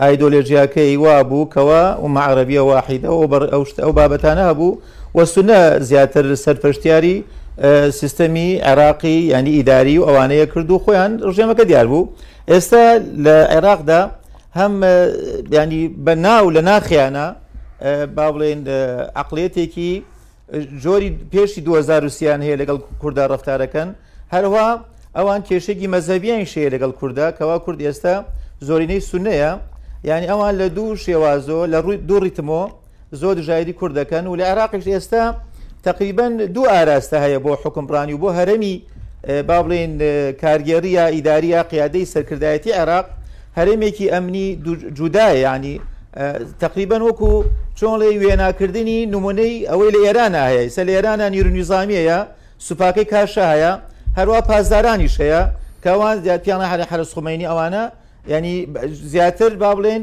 ئایدۆلێژیاکەی وا بوو کەوا و معرەبیە واحیدە و بەر ئەوشت ئەو بابەتانە هەبوو و سنە زیاتر سەرپەشتیاری سیستەمی عێراقی ینی ئیداری و ئەوانەیە کرد و خۆیان ڕژێمەکە دیار بوو ئێستا لە عێراقدا هەم یانی بە ناو لە ناخیانە با بڵێن عقلێتێکی جۆری پێشی 2023یان هەیە لەگەڵ کووردا ڕفتارەکەن هەروە ئەوان کێشێکی مەزەبیان شەیە لەگەڵ کووردا کەوا کورد ئێستا زۆرینەی سونەیە یعنی ئەوان لە دوو شێوازۆ لە ڕووی دوو ڕیتمۆ زۆر دژایەتی کورد دەکەن و لە عێراقیش ئێستا تقریبان دوو ئاراستە هەیە بۆ حکمڕانی و بۆ هەرمی با بڵێن کارگێڕیە ئیداریە قیادەی سەرکردایەتی عێراق هەرێمێکی ئەمنی جودایە ینی تقریبان وەکو چۆنڵێ وێناکردنی نمونەی ئەوەی لە ئێران هەیە سە لە ئێرانە نیرونیزانامیەیە سوپاکەی کاشە هەیە هەروە پاسدارانیش هەیە کەوان زیاتیانە هەرە حرە سخمەنی ئەوانە ینی زیاتر با بڵێن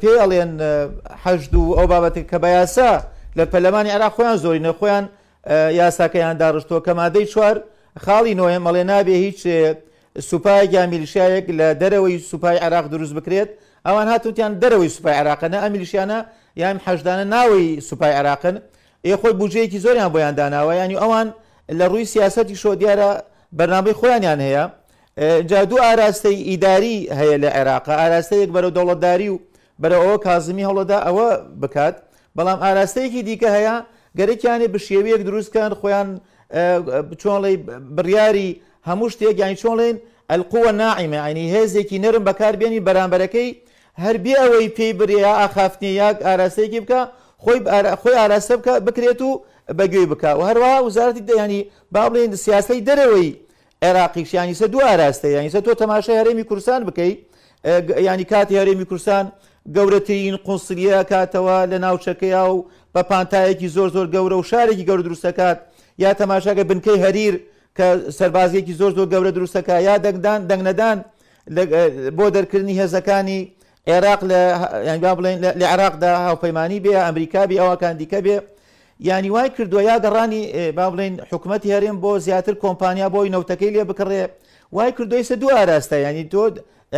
پێی ئەڵێن حەشد و ئەو بابەتێک کە بە یاسا لە پەلەمانی عراق خۆیان زۆری نەخۆیان یاساکەیان داڕشتووە کە مادەی چوار خاڵی نۆێ مەڵێ نابێ هیچ سوپایەک یا میلیشایەک لە دەرەوەی سوپای عراق دروست بکرێت ئەوان هاتوتیان دەرەوەی سوپای عراقەنە ئەمیلیشیانە یان حەشدانە ناوی سوپای عراقن ئێ خۆی بجەیەکی زۆریان بۆیان داناوە ینی ئەوان لە ڕووی سیاستی شۆ دیارە بەرنامەی خۆیانیان هەیە جا دوو ئاراستەی ئیداری هەیە لە عێراق، ئاراستەیەک بەرەو دەوڵەتداری و بەرەو ئەوە کازمی هەوڵەدا ئەوە بکات، بەڵام ئاراستەیەکی دیکە هەیە گەرەکیانێ بشێویەک دروست کەن خۆیان چۆن ڵێی بڕیاری هەموو شتێک یانی چۆن ڵێن القوە ناعیمە ینی هێزێکی نەرم بەکاربیێنی بەرامبەرەکەی هەر بێ ئەوەی پێی برێ ئاخافتنی یاک ئاراستەیەکی بکە خۆی خۆی ئاراستە بکە بکرێت و بەگوێی بکە و هەروە وزارەتی دەیانی با بڵێن سیاسی دەرەوەی عێراقیش یانی سە دوو ئاراستە یانی سە تۆ تەماشای هەرێمی کوردستان بکەی ینی کاتی هەرێمی کوردستان گەورەترین قونسلیە کاتەوە لە ناوچەکەیا و بە پانتایەکی زۆر زۆر گەورە و شارێکی گەور دروستەکات یا تەماشاگە بنکەی هەریر کە سەربازیەکی زۆر زۆر گەورە دروستەکە یا دەنگدان دەنگنەدان بۆ دەرکردنی هێزەکانی عێراق لە یانی با بڵێن لە عێراقدا هاوپەیمانانی بێ ئەمریکا بێ ئەوەکان دیکە بێ یانی وای کردووە یا گەڕانی با بڵێن حکوومەتتی هەرێم بۆ زیاتر کۆمپانیا بۆی نەوتەکەی لێ بکڕێ وای کردویسە دوو ئاراستە ینی تۆ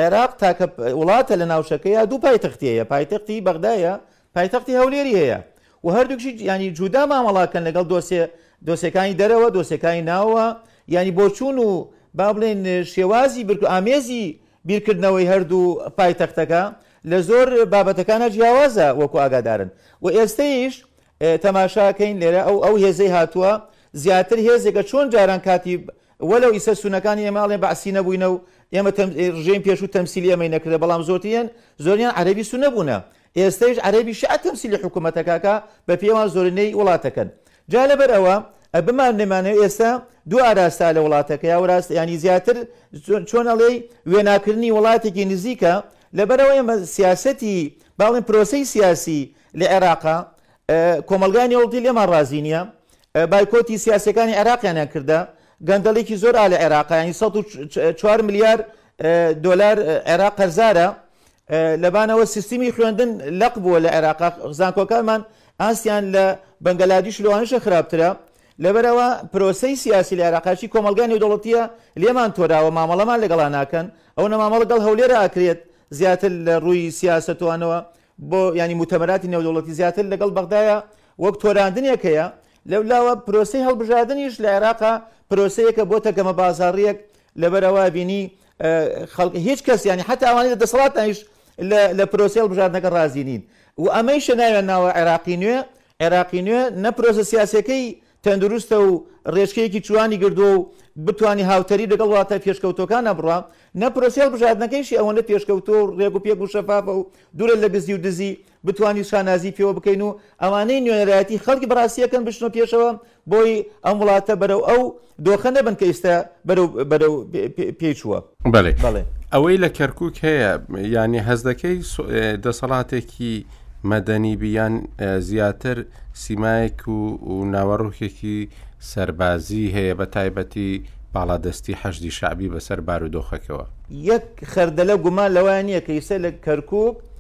عێراق تاکە وڵاتە لە ناوچەکە یا دوو پایتەختەیە پایتەختی بەغدایە پایتەختی هەولێری هەیە و هەردووکشی یانی جودا مامەڵاکەن لەگەڵ دۆسێ دۆسێکانی دەرەوە دۆسێکانی ناوە یانی بۆچوون و با بڵێن شێوازی برک ئامێزی بیرکردنەوەی هەردوو پایتەختەکە لە زۆر بابەتەکانە جیاوازە وەکو ئاگادارن و ئێستەیش تەماشاکەین لێرە ئەو ئەو هێزەی هاتووە زیاتر هێزێکە چۆن جاران کاتی وەلو ئیسە سونەکانی ئێماڵێ بەعسی نەبووینە و ئێمە ڕژێم پێشوو تەمسیلی ئەمەی نەکردە بەڵام زۆرتیان زۆریان عەربی سونە بوونە ئێستەیش عەرەبی شیعە تەمسیلی حکوومەتەکەکە بە پێوان زۆرینەی وڵاتەکەن. جا لەبەر ئەوە بمان نەمانەوێ ئێستە دوو ئاراستە لە وڵاتەکەیە وراست یانی زیاتر چۆن ئەڵێی وێناکردنی وڵاتێکی نزیکە لەبەرەوە ئێمە سیاسەتی با بڵێین پرۆسەی سیاسی لە عێراقا کۆمەلگای نێوەڵتی لێمان ڕازی نییە بایکۆتی سیاسەکانی عێراقیانیان کردە گەندەڵێکی زۆر ئا لە عێراقا یانی سەد و چوار ملیار دۆلار عێراق قەرزارە لەبانەوە سیستمی خوێندن لەق بووە لە عێراق زانکۆکانمان ئاسیان لە بەنگەلادیش لەوانشە خراپترە لەبەرەوە پرۆسی سیاسی لە عێراقاچی کۆمەلگا نێودەوڵەتیە لێمان تۆراوە مامەڵەمان لەگەڵا ناکەن ئەو نەمامەڵە گەڵ هەولێرە ئاکرێت زیاتر لە ڕووی سیاستوانەوە بۆ ینی متەمەراتی نێودەوڵەتی زیاتر لەگەڵ بەغدایە وەک تۆراندنێک هەیە لەو لاوە پرۆسی هەڵبژاردنیش لە عێراقا پرۆسەیەکە بۆ تەگەمە بازاڕیەک لەبەرەوە بینی خەڵک هیچ کەس یانی حەتا ئەوانەی لە دەسەڵاتدانیش لە پرۆسەی هەڵبژاردنەکە ڕازی نین و ئەمەیشە ناویان ناوە عێراقی نوێ عێراقی نوێ نە پرۆسە سیاسەکەی تەندروستە و ڕێچکەیەکی جوانی گردووە و بتانی هاوتەری لەگەڵ وڵاتە پێشکەوتەکانە بڕە نە پرۆسیال بژاردنەکەیشی ئەوەنە پێشکەوتووە و ڕێگ و پێک و شەفافە و دوورە لە گزی و دزی بتوانین شانازی پێوە بکەین و ئەوانەی نوێنەرایەتی خەڵکی بەڕاستی ئەکەن بچنە پێشەوە بۆی ئەم وڵاتە بەرەو ئەو دۆخە نەبن کە ئیستا بەرەو پێی چووە. بەڵێ ئەوەی لە کەرکک هەیە یانی هەز دەکەی دەسەڵاتێکی مەدەنی بیان زیاتر سیمایەک و و ناوەڕۆکێکی سەربازی هەیە بە تایبەتی باڵادەستی حەشدی شعبی بەسەر بارودۆخەکەوە یەک خەردەلە گومان لەوان نییە کە ئیسە لە کەرکک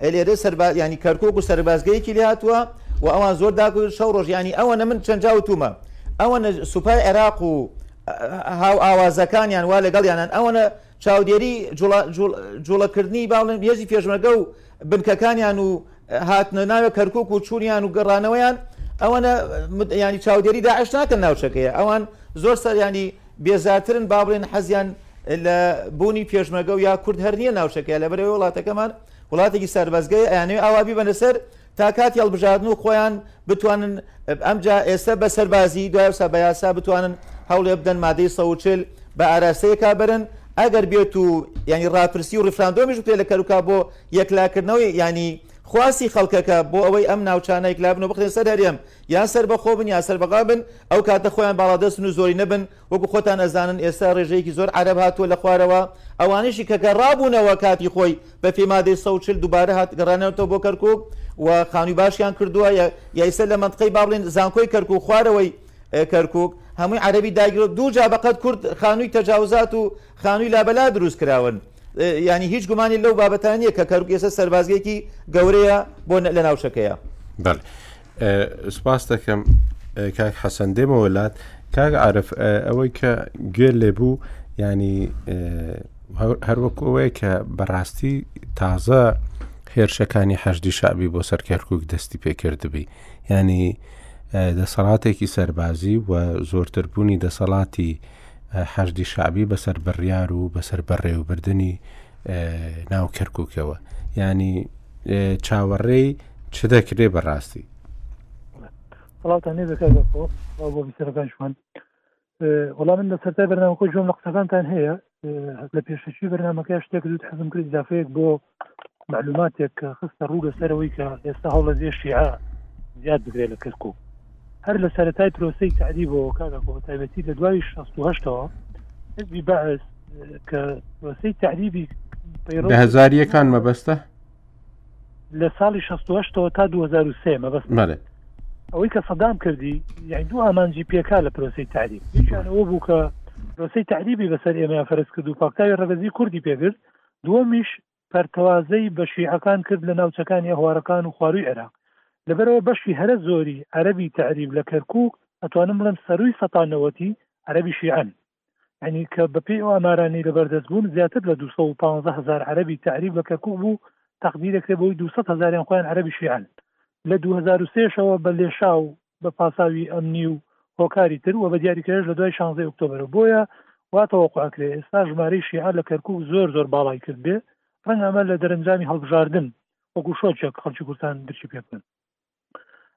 ئەی لێرە سەربا ینی کەرکک و سەربازگەیەکی لێ هاتووە و ئەوان زۆر داکو شەو ڕۆژ ینی ئەوەنە من چەند جاوتومە ئەوەنە سوپای عێراق و هاو ئاوازەکانیان وا لەگەڵ یانان ئەوەنە چاودێری جوڵەکردنی باڵێن هێزی پێشمەگە و بنکەکانیان و هاتنە ناوە کەرکک و چوریان و گەڕانەوەیان ئەوەنە ینی چاودێری داعش ناکەن ناوچەکەیە ئەوان زۆر سەریانی بێزارترن با بڵێن حەزیان لە بوونی پێشمەرگە و یا کورد هەر نییە ناوچەکەیان لەبەر ئەوەی وڵاتەکەمان وڵاتێکی سەربەزگەیە ئەیانەوێ ئاوا بیبەنە سەر تا کاتی هەڵبژاردن و خۆیان بتوانن ئەمجا ئێستا بە سەربازی دوایسا بە یاسا بتوانن هەوڵێ بدەن مادەی سەوچل بە ئاراستەیەکا برن ئەگەر بێت و ینی ڕاپرسی و ڕفراندۆمیش بکرێت لە کەروکا بۆ یەکلاکردنەوەی ینی خواستی خەڵکەکە بۆ ئەوەی ئەم ناوچانە یکلابن و بخێن سەر هەرێم یان سەربەخۆ بن یان سەربەغا بن ئەو کاتە خۆیان باڵادەستن و زۆرینە بن وەکو خۆتان ئەزانن ئێستا ڕێژەیەکی زۆر عەرەب هاتووە لە خوارەوە ئەوانەشی کە گەڕابوونەوە کاتی خۆی بە پێی مادەی سەد و چل دووبارە هات گەڕانەوەتەوە بۆ کەرکوک و خانووی باشیان کردووە یا یایسە لە منطقەی با بڵێن زانکۆی کەرکوک خوارەوەی کەرکک هەمووی عەربی داگیرۆ دوو جا بەقەت کورد خانووی تەجاوزات و خانووی لابەلا دروست کراون یانی هیچ گومانی لەو بابەتان نیە کە کەرکوک ئێستا سەربازگەیەکی گەورەیە بۆ لە ناوچەکەیە بەڵ سپاس دەکەم کاک حەسەن دێمە وەلات کاک عرف ئەوەی کە گوێ لێ بوو ینی هەروەک ئەوەیە کە بەڕاستی تازە هێرشەکانی حەشدی شعبی بۆ سەر کەرکک دەستی پێکردبی ینی دەسەڵاتێکی سەربازی و زۆرتربوونی دەسەڵاتی حەشدی شەعبی بەسەر بڕیار و بەسەر بەڕێوەبردنی ناو کەرککەوە ینی چاوەڕێی چ دەکرێ بەڕاستی وڵاتان نێزەکە بۆ بیسەرەکانشمان وەڵام من لە سەرای بەرنامەکە جۆم لە قسەکانتان هەیە لە پێشەکی بەرنمەکە شتێک دوت حەزم کرد زافەیەک بۆ معلوماتێک کە خستە ڕوو لەسەرەوەی کە ئێستا هەوڵەزیێ شیعە زیاد بگرێ لە کەرکک هەر لە سەرەتای پرۆسی تعریبەوە کاگەکۆ تایبەتی لە دوای 16ەوە حزبی بەعس کە پرۆسی تعریبی هزار یەکان مەبەستە لە ساڵی 16ەوە تا 2023 مەبەست مەێت ئەوەی کە سەدام کردی یعنی دوو ئامانجی پێکا لە پرۆسی تعریب یەکیانەوە بوو کە پرۆسی تعریبی بەسەر ئێمە فەرز کرد و پاکتاوی ڕەگەزی کوردی پێگرت دووەمیش پەرتەوازەی بە شیعەکان کرد لە ناوچەکانی ئەهوارەکان و خوارووی عێراق، لەبەرئەوە بەشی هەرە زۆری عەرەبی تەعریب لە کەرکووک ئەتوانم بڵێم سەرووی سەتا نەوەتی عەرەبی شیعەن، یانی کە بە پێی ئەو ئامارانەی لەبەر دەست بوون زیاتر لە دوو سەد و پازدە هەزار عەرەبی تەعریب لە کەرکووک بوو، تەقدیر ئەکرێ بەوەی دوو سەد هەزاریان خۆیان عەرەبی شیعەن لە دوو هەزار و سێ شەوە بە لێشاو بە پاساوی ئەمنی و هۆکاری تر و بە دیاریکراویش لە دوای شانزدەی ئۆکتۆبەرەوە بۆیە وا تەوەقوع ئەکرێ ئێستا ژمارەی شیعە لە کەرکووک زۆر زۆر باڵای کردبێ ڕەنگە ئەمە لە دەرەنجامی هەڵبژاردن وەکو شۆکێک خەڵکی کوردستان درکی پێ بکەن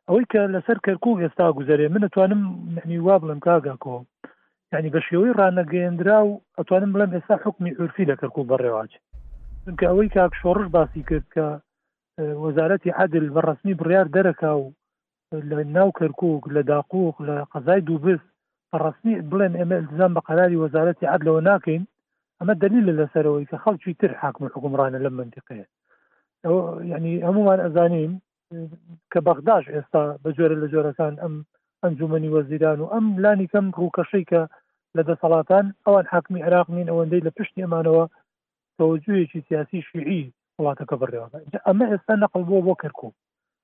ئەوەی کە لەسەر کەرکووک ئێستا گوزەرێ من ئەتوانم یعنی وا بڵێم کاگاکۆ یعنی بە شێوەی ڕانەگەیەندرا و ئەتوانم بڵێم ئێستا حکمی عورفی لە کەرکووک بەڕێواچ چونکە ئەوەی کاک شۆڕش باسی کرد کە وەزارەتی عادل بە ڕسمی بڕیار دەرەکا و لە ناو کەرکوک لە داقوق لە قەزای دووبز بەڕسمی بڵێن ئێمە التزام بە قەراری وەزارەتی عدلەوە ناکەین ئەمە دلیلە لەسەرەوەی کە خەڵکی تر حاکم و حکومڕانە لەم منتیقەیە یعنی هەمومان ئەزانین کە بەغداش ئێستا بە جۆرە لە جۆرەکان ئەم ئەنجومنی وەزیران و ئەم لانی کەم ڕووکەشەی کە لە دەسەڵاتان ئەوان حاکمی عراق نین ئەوەندەی لە پشتی ئەمانەوە تەوەجوهێکی سیاسی شیعی وڵاتەکە بڕێوە ئەمە ئێستا نەقل بووە بۆ کەرکک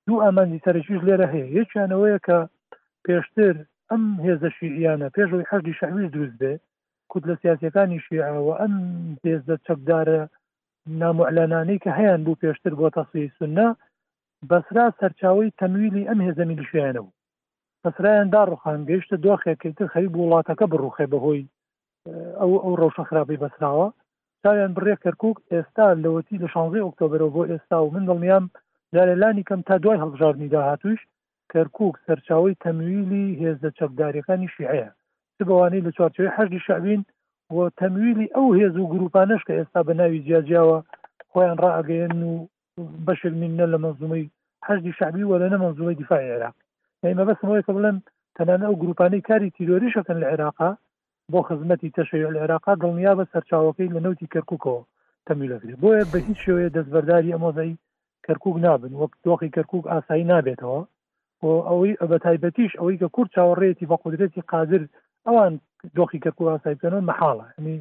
دوو ئامانجی سەرەکیش لێرە هەیە، یەکیان ئەوەیە کە پێشتر ئەم هێزە شیعییانە پێش ئەوەی حەشدی شەعبیش دروست بێ، کوتلە سیاسییەکانی شیعە و ئەم هێزە چەکدارە ناموعلەنانەی کە هەیانبوو پێشتر بۆ تەسفیەی سوننە، بەسرا سەرچاوەی تەمویلی ئەم هێزە میلیشیایانە بوو. بەسرایان داڕوخاند، گەیشتە دۆخێک کە ئیتر خەریک بوو وڵاتەکە بڕوخێ بەهۆی ئەو ئەو ڕەوشە خراپی بەسراوە چاویان بڕێ کەرکک ئێستا لەوەتی لە شانزی ئۆکتۆبرەوە بۆ ئێستا و من دڵنیام جارێ لانی کەم تا دوای هەڵبژاردننی داهاتوش کەرکک سەرچاوی تەمویلی هێزە چەکداریەکانی شیعەیە چ بەوانەی لە چوارچوی حەشدی شعبین و تەمویلی ئەو هێز و گروپانەش کە ئێستا بە ناوی جیاجیاوە خۆیان ڕائگەیەن و بەشێک نین نە لە مەنزومەی حەشدی شعبی وە لە نە مەنزومەی دیفاعی عێراق یعنی مەبەستم ئەوەیە کە بڵێم تەنانە ئەو گروپانەی کاری تیرۆریشەکەن لە عێراقا بۆ خزمەتی تەشەیع لە عێراقا دڵنیا بە سەرچاوەکەی لە نەوتی کەرکوکەوە تەمیل دەکرێت بۆیە بە هیچ شێوەیە دەستبەرداری ئەم وەزعی کەرکوک نابن وەک دۆخی کەرکوک ئاسایی نابێتەوە و ئەوەی بە تایبەتیش ئەوەی کە کورد چاوەڕێتی بە قدرەتی قادر ئەوان دۆخی کەرکوک ئاسایی بکەنەوە مەحاڵە ئەمی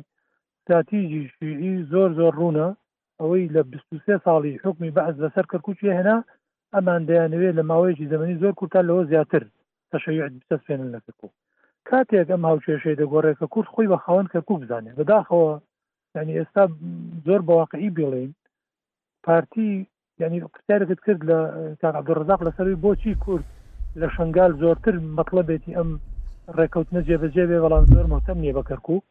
ستراتیژی شیعی زۆر زۆر ڕوونە ئەوەی لە بیست و سێ ساڵی حوکمی بەعس بەسەر کەرکوکی هێنا، ئەمان دەیانەوێت لە ماوەیەکی زەمەنی زۆر کورتا لەوە زیاتر تەشەیوع بچەسپێنن لە کەرکوک. کاتێک ئەم هاوکێشەیە دەگۆڕێت کە کورد خۆی بە خاوەن کەرکوک بزانێت. بەداخەوە یانی ئێستا زۆر بە واقعی بیڵێین پارتی یعنی پرسیارێکت کرد لە کاک عبدڕزاق لەسەروی بۆچی کورد لە شنگال زۆرتر مطلبێتی ئەم ڕێکەوتنە جێبەجێ بێ بەڵام زۆر مهتم نیە بە کەرکک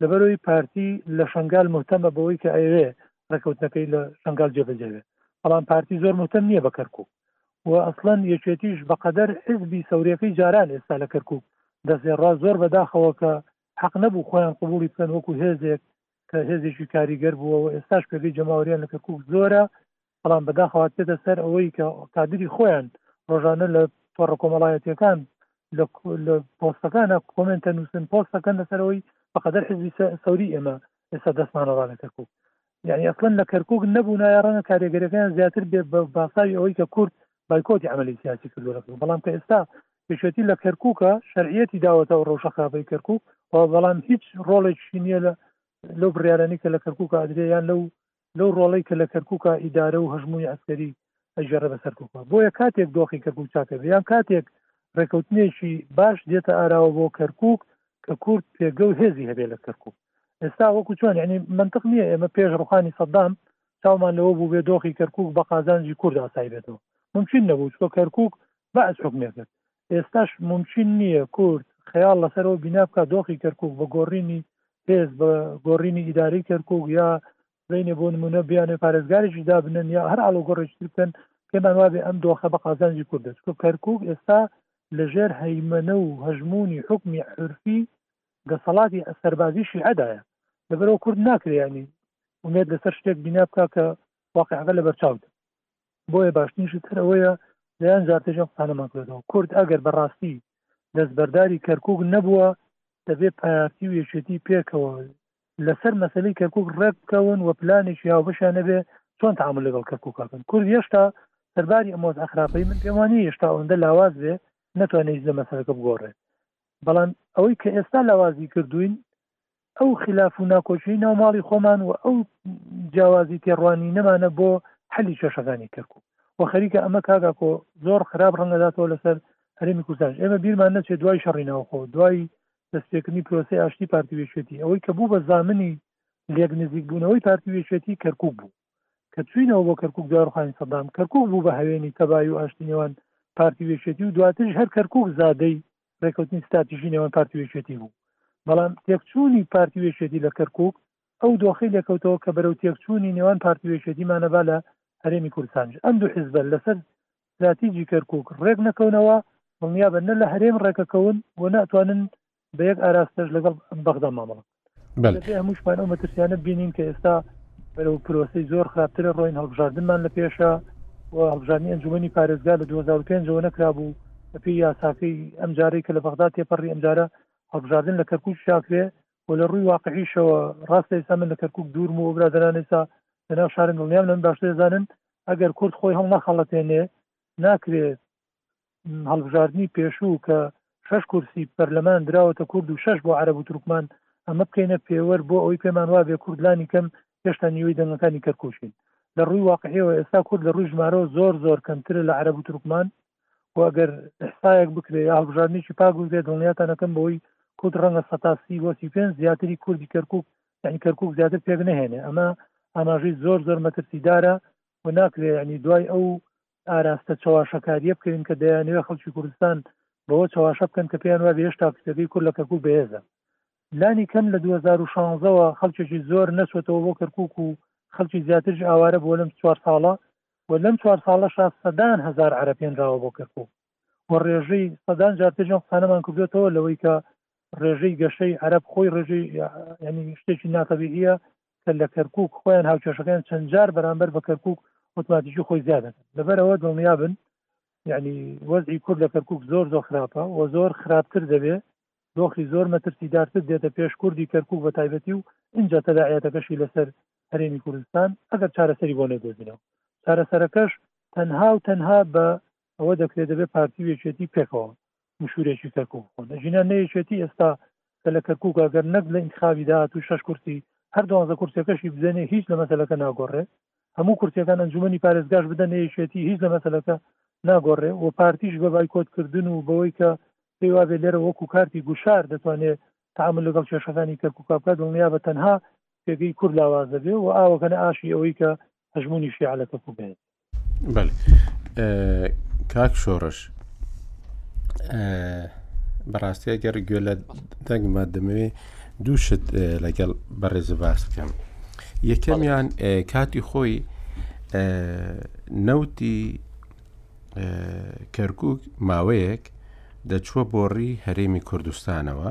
لەبەرئەوەی پارتی لە شەنگال مهتەمە بەوەی کە ئەیەوێ ڕێکەوتنەکەی لە شەنگال جێبەجێ بێت بەڵام پارتی زۆر مهتەم نییە بە کەرکک و ئەسڵەن یەکێتیش بەقەدەر حزبی سەورەکەی جاران ئێستا لە کەرکک دەستێڕا زۆر بەداخەوە کە حەق نەبوو خۆیان قبولی بکەن وەکو هێزێک کە هێزێکی کاریگەر بووەوە ئێستاش پێگەی جەماوەریان لە کەرکک زۆرە بەڵام بەداخەوە هاتبێتە سەر ئەوەی کە کادری خۆیان ڕۆژانە لە تۆڕە کۆمەڵایەتیەکان لە پۆستەکانە کۆمنتە نووسن پۆستەکەن لەسەرەوەی بەقەدەر حزبی سەوری ئێمە ئێستا دەستمانە ڕا لە کەرکک یعنی ئەسڵەن لە کەرکک نەبوونایە ڕەنگە کارێگەرەکەیان زیاتر بێ بە باساوی ئەوەی کە کورد بایکۆتی عملی سیاسی کردوەکە بەڵام کە ئێستا پێشێتی لە کەرککە شەرعەتی داوەتە و ڕەوشە خراپەی کەرکک بەڵام هیچ ڕۆڵێکی نییە لە لەو بڕارانی کە لە کەرکک ئادرێیان لەو لەو ڕۆڵەی کە لە کەرکوکە ئیدارە و هەژموونی عەسکەری ئەیگەڕێ بە سەر کەرکوک. بۆیە کاتێک دۆخی کەرکوک چاک ئەبێ یان کاتێک ڕێکەوتنێکی باش دێتە ئاراوە بۆ کەرکوک کە کورد پێگە و هێزی هەبێ لە کەرکوک. ئێستا وەکو چۆن یانی مەنتق نییە ئێمە پێش ڕوخانی سەدام چاومان لەوە بووبێ دۆخی کەرکوک بە قازانجی کورد ئاسای بێتەوە. مومکین نەبوو چکۆ کەرکوک بەعس حوکمێ کرد. ئێستاش مومچین نییە کورد خەیاڵ لەسەرەوە بینا بکە دۆخی کەرکک بە گۆڕینی هێز بە گۆڕینی ئیداری کەرکک یا بینێ بۆ نمونە بیانێ پارێزگارێکی دابنن یا هەر ئالۆ گۆڕێکی بکەن پێمان وابێ ئەم دۆخە بە قازانجی کورد دەست کەرکک ئێستا لەژێر هەیمەنە و هەژمونی حکمی حرفی دەسەڵاتی سەربازی شیعدایە لەبەرەوە کورد ناکریانی ومێت لەسەر شتێک بینا بکە کە واقعەکە لە بەرچاودا بۆیە باشترینشی تر ئەوەیە دەیان جار تێژ ئەم قسانەمان کردەوە کورد ئەگەر بە ڕاستی دەستبەرداری کەرکوک نەبووە دەبێ پارتی و یەکێتی پێکەوە لەسەر مەسلەی کەرکوک ڕێک بکەون و پلانێکی هاوبەشیان نەبێ چۆن تعامل لەگەڵ کەرکوک کردن کورد هێشتا سەرباری ئەمۆز ئەخراپەی من پێمانی هێشتا ئەوەندە لاواز بێ نەتوانێت لە مەسەرەکە بگۆڕێت بەڵام ئەوەی کە ئێستا لاوازی کردوین ئەو خلاف و ناکۆکیی ناو ماڵی خۆمان و ئەو جیاوازی تێڕوانینەمانە بۆ حەلی کێشەکانی کەرکوک و خەریکە ئەمە کاگاکۆ زۆر خراپ ڕەنگەداتەوە لەسەر هەرێمی کوردستانش ئێمە بیرمان نەچێت دوای شەڕی ناوخۆ دوای دەستپێکردنی پرۆسەی ئاشتی پارتی وێچێتی ئەوەی کە بوو بە زامنی لێک نزیک بوونەوەی پارتی وێچێتی کەرکوک بوو کە چوینەوە بۆ کەرکک دوارخانی سەدام کەرکک بوو بە هەوێنی تەبای و ئاشتی نێوان پارتی وێچێتی و دواترش هەر کەرکک زادەی ڕێکەوتنی ستراتیژی نێوان پارتی و یەکێتی بوو بەڵام تێکچوونی پارتی و یەکێتی لە کەرکووک ئەو دۆخەی لێکەوتەوە کە بەرەو تێکچوونی نێوان پارتی و یەکێتیمانە با لە هەرێمی کوردستانیش ئەم دوو حیزبە لەسەر ستراتیجی کەرکووک ڕێک نەکەونەوە دڵنیابە نە لە هەرێم ڕێکەکەون و ناتوانن بە یەک ئاراستەش لەگەڵ بەغدا مامەڵە بەڵێ دەبێ هەمووشمان ئەو مەترسیانە بینین کە ئێستا بەرەو پرۆسی زۆر خراپترە ڕۆین هەڵبژاردنمان لە پێشە و هەڵبژانی ئەنجومی پارێزگا لە 2005ەوە نەکرابوو بەپی یاساکەی ئەم جارەی کە لە بەغدا تێپەڕی ئەمجارە هەڵبژاردن لە کەرکوک شاکرێ و لە ڕووی واقعیشەوە ڕاستە ئێستا من لە کەرکک دوورم و برادران ئێستا لەناو شارن دڵنیام لەم باشتر زانن ئەگەر کورد خۆی هەڵ نەخەڵەتێنێ ناکرێت هەڵبژاردنی پێشوو کە شش کورسی پەرلەمان دراوەتە کورد و شش بۆ عرب و ترکمان ئەمە بکەینە پێوەر بۆ ئەوی پێمان وابێ کوردلانی کەم هێشتا نیوەی دەنگەکانی کەرکوشین لە ڕووی واقعیەوە ئێستا کورد لە ڕووی ژمارەوە زۆر زۆر کەمترە لە عرب و ترکمان و ئەگەر حسایەک بکرێ یا هەڵبژاردنێکی پاک بێ دڵنیاتانەکەم بەوەی کورد ڕەنگە سەتاسی وەسی پێ زیاتری کوردی کەرکک یعنی کەرکک زیاتر پێک نهێنێ ئەمە ئاماژەی زۆر زۆر مەترسیدارە و ناکرێ ینی دوای ئەو ئاراستە چەواشەکارییە بکەوین کە دەیانەوێت خەڵکی کوردستان بەوە چەواشە بکەن کە پێیان وابێ هێشتا کچەکەی کورد لە کەرکوک بەهێزە. لانی کەم لە دوو هەزار و شانزە وە خەڵکێکی زۆر نەچۆتەوە بۆ کەرکوک و خەڵکی زیاتریش ئاوارە بووە لەم چوار ساڵە و لەم چوار ساڵەشا سەدان هەزار عەرەب هێنراوە بۆ کەرکوک و ڕێژەی سەدان جار پێش ئەم قسانەمان کردوێتەوە لەوەی کە ڕێژەی گەشەی عەرەب خۆی ڕێژەی ینی شتێکی ناتەبیعیە کە لە کەرکوک خۆیان هاوکێشەکەیان چەند جار بەرامبەر بە کەرکوک ئۆتماتیکی خۆی زیاد دەکەن لەبەرەوە دڵنیابن یعنی وەزعی کورد لە کەرکک زۆر زۆر خراپە و زۆر خراپتر دەبێ دۆخی زۆر مەترسیدارتر دێتە پێش کوردی کەرکک بە تایبەتی و اینجا تەداعاتەکەشی لەسەر هەرێمی کوردستان ئەگەر چارەسەری بۆ نەدۆزینەوە چارەسەرەکەش تەنها و تەنها بە ئەوە دەکرێت دەبێت پارتی و یەکێتی پێکەوە مشورێکی کەرکک بخۆن ژینا نەیەکێتی ئێستا کە لە کەرکک گەر نەک لە ئینتخابی داات و شش کورسی هەر دوانزە کورسەکەشی بزێنێ هیچ لە مەسلەکە ناگۆڕێ هەموو کورسەکان ئەنجومی پارێزگاش بدەن نەیەکێتی هیچ لە مەسلەکە ناگۆڕێ و پارتیش بە بایکۆتکردن و بەوەی کە پێی وابێ لێرە وەکو کارتی گوشار دەتوانێت تعامل لەگەڵ کێشەکانی کەرکک بکە دڵنیا بە تەنها پێگەی کورد لاواز دەبێ و ئاوەکەنە ئاشی ئەوەی کە هەژمونی شیعە لە کەرکک بێت بەڵێ کاک شۆڕش بەڕاستی ئەگەر گوێ لە دەنگمە دەمەوێ دوو شت لەگەڵ بەڕێز باس بکەم یەکەمیان کاتی خۆی نەوتی کەرکک ماوەیەک دەچووە بۆڕی هەرێمی کوردستانەوە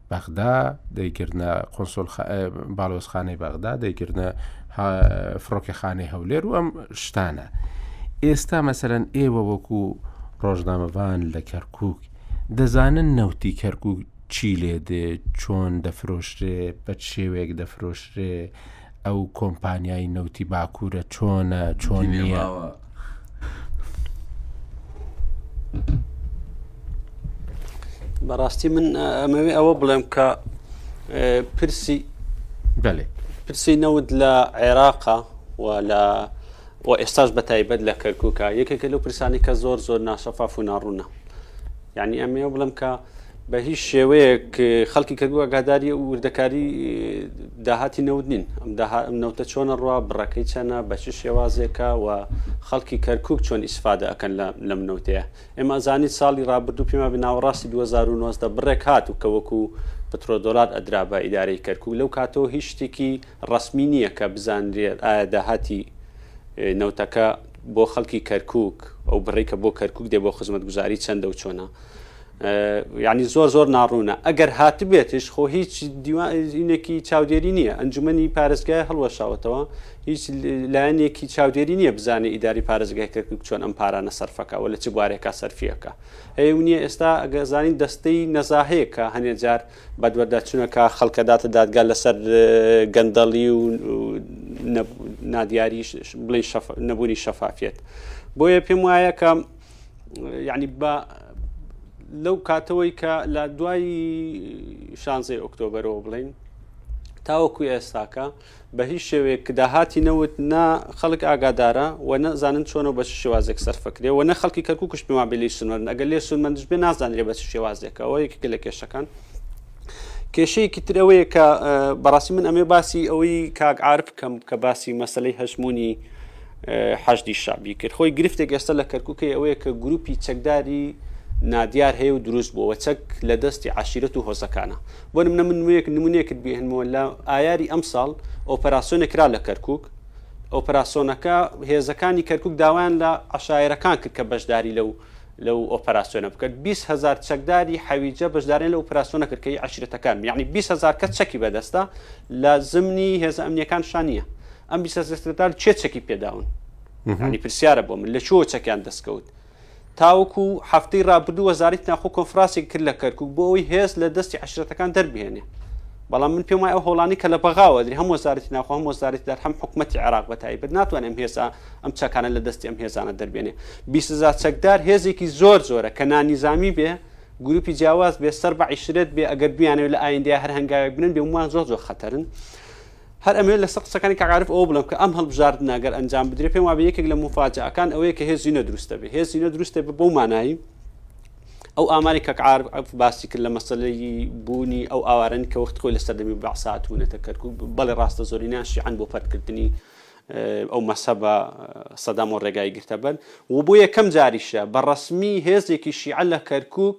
بەغدا دەیکردنە قونسول باڵۆزخانەی بەغدا دەیکردە فڕۆکەخانەی هەولێر و ئەم شتانە ئێستا مەسەرەن ئێوە وەکو ڕۆژنامەوان لە کەرکک دەزانن نەوتی کەرکک چی لێ دێ چۆن دەفرۆشرێ بە شێوەیەک دەفرۆشرێ ئەو کۆمپانیای نەوتی باکوورە چۆنە چۆن نیە بەڕاستی من ئەمەوێ ئەوە بڵێم کە پرسی بەێ پرسی نەوت لە عێراقا و لە و ئێستاش بە تایبەت لە کەرکووکە یەکێکە لەو پرسانی کە زۆر زۆر ناشەفاف و ناڕوونە یعنی ئەمەیە بڵم کە بە هیچ شێوەیەک خەڵکی کەرکوک ئاگاداری وردەکاری داهاتی نەوت نین ئەم نەوتە چۆنە ڕوا بڕەکەی چەنە بە چ شێوازێکە و خەڵکی کەرکک چۆن ئیسفادە ئەەکەن لەم نەوتەیە ئێمە زانیت ساڵی رابرردوو پێما بناوەڕاستی 2009 بڕێک هات و کەوەکو پترۆ دۆلار ئەدرا بە ئیدارەی کەرکک لەو کاتەوە هیچ شتێکی ڕسمی نییە کە بزانرێت ئایا داهاتی نەوتەکە بۆ خەڵکی کەرکک ئەو بڕێکە بۆ کەرکک دێ بۆ خزمەت گوزاری چەندە و چۆنا یانی زۆر زۆر ناڕوونە ئەگەر هاتبێتش خۆ هیچ دیوانێکی چاودێری نییە ئەنجومی پارێزگای هەڵوەشاوەتەوە هیچ لایەنێکی چاودێری نییە بزانێ ئیداری پارێزگای کردک چۆن ئەم پارانە سەرفەکەەوە لە چ بوارێکا سەرفیەکە هەیە نییە ئێستا ئەگەزانین دەستەی نەزاهەیەکە هەنێ جار بەدوەرداچوونەکە خەڵکەداتە دادگا لەسەر گەندەڵی و نادیاری بڵێ نەبوونی شەفافیت بۆیە پێم وایە کە یعنی بە لەو کاتەوەی کە لە دوایی شانزەی ئۆکتۆبرەوە بڵین تاوەکو ئێستاکە بە هیچ شێوەیەک داهاتی نەوت نا خەڵک ئاگادارە و نەزانن چۆنەوە بە شێوازێک سەرفەکرێ و نە خەڵکی کەرکک کوشت پێما بێ لی سنوەرن ئەگەر لێ سونمەندش بێ نازانرێ بە شێوازێکەوە یەکێک لە کێشەکان. کێشەیەکی ترەوەیە کە بەڕاستی من ئەمێ باسی ئەوەی کاک عرف کەم کە باسی مەسلەی هەژمونی حەشدی شەعبی کرد خۆی گرفتێک ئێستا لە کەرکووکەی ئەوەیە کە گروپی چەکداری نادیار هەیە و دروست بووەوە چەک لە دەستی عشیرەت و هۆزەکانە بۆ منە من نوێک نمونێکت بێنمەوە لە ئایاری ئەم ساڵ ئۆپەراسسیۆنێک کرا لە کەرکک ئۆپەراسسیۆنەکە هێزەکانی کەرکک داوایان لە عشاعرەکان کرد کە بەشداری لەو لەو ئۆپەراسیۆنە بکەن بیست هەزار چەکداری حەویجە بەشداریان لە ئۆپەراسیۆنە کرد کە هی عەشیرەتەکانن یەعنی بیست هەزار کەس چەکی بەدەستە لە زمنی هێزە ئەمنیەکان شا نیە ئەم بیست هەزار چەکدار کێ چەکی پێداون یەعنی پرسیارە بۆ من لە کوێوە چەکیان دەستکەوت تاوەکو هەفتەی ڕابردوو وەزارەتی ناخۆ کۆنفراسێکی کرد لە کەرکوک بۆ ئەوەی هێز لە دەستی عەشیرەتەکان دەربهێنێ بەڵام من پێم وایە ئەو هەوڵانەی کە لە بەغاوە دەدرێ هەم وەزارەتی ناخۆ هەم وەزارەتی داد هەم حکومەتی عێراق بە تایبەت ناتوانێ ئەم هێزە ئەم چەکانە لە دەستی ئەم هێزانە دەربێنێ. بیست هەزار چەکدار هێزێکی زۆر زۆرە کە نانیزامی بێ، گروپی جیاواز بێ، سەر بە عیشرەت بێ، ئەگەر بیانەوێ لە ئایندەیا هەر هەنگاوێک بنێن بێ گومان زۆر زۆر خەتەرن. هەر ئەمەوێ لە سەر قسەکانی کاک عارف ئەوە بڵێم کە ئەم هەڵبژاردنە گەر ئەنجام بدرێ پێم وابێ یەکێک لە موفاجەئەکان ئەوەیە کە هێز زینە دروست دەبێ. هێز زینە دروست دەبێ بەو مانایی ئەو ئاماری کاک عارف باسی کرد لە مەسەلەی بوونی ئەو ئاوارەن کە وەخت خۆی لە سەردەمی بەعس هاتبوونەتە کەرکوک بەڵێ ڕاستە زۆرینان شیعەن بۆ پەرتکردنی ئەو مەسەبە سەدام و ڕێگای گرتە بەر و بۆ یەکەم جاریشە بە ڕسمی هێزێکی شیعە لە کەرکک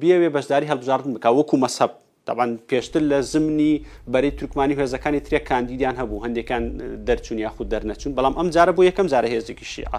بێوێ بەشداری هەڵبژاردن بک وەکو مەسەب دەبان پێشتر لە زمنی بەری تورکمانی هێزەکانی ترێ کاندیدیان هەبوو هەندێکان دەرچوون یاخود دەرنەچوون بەڵام ئەم جارە بۆ یەکەم جارە هێزێکی شیعە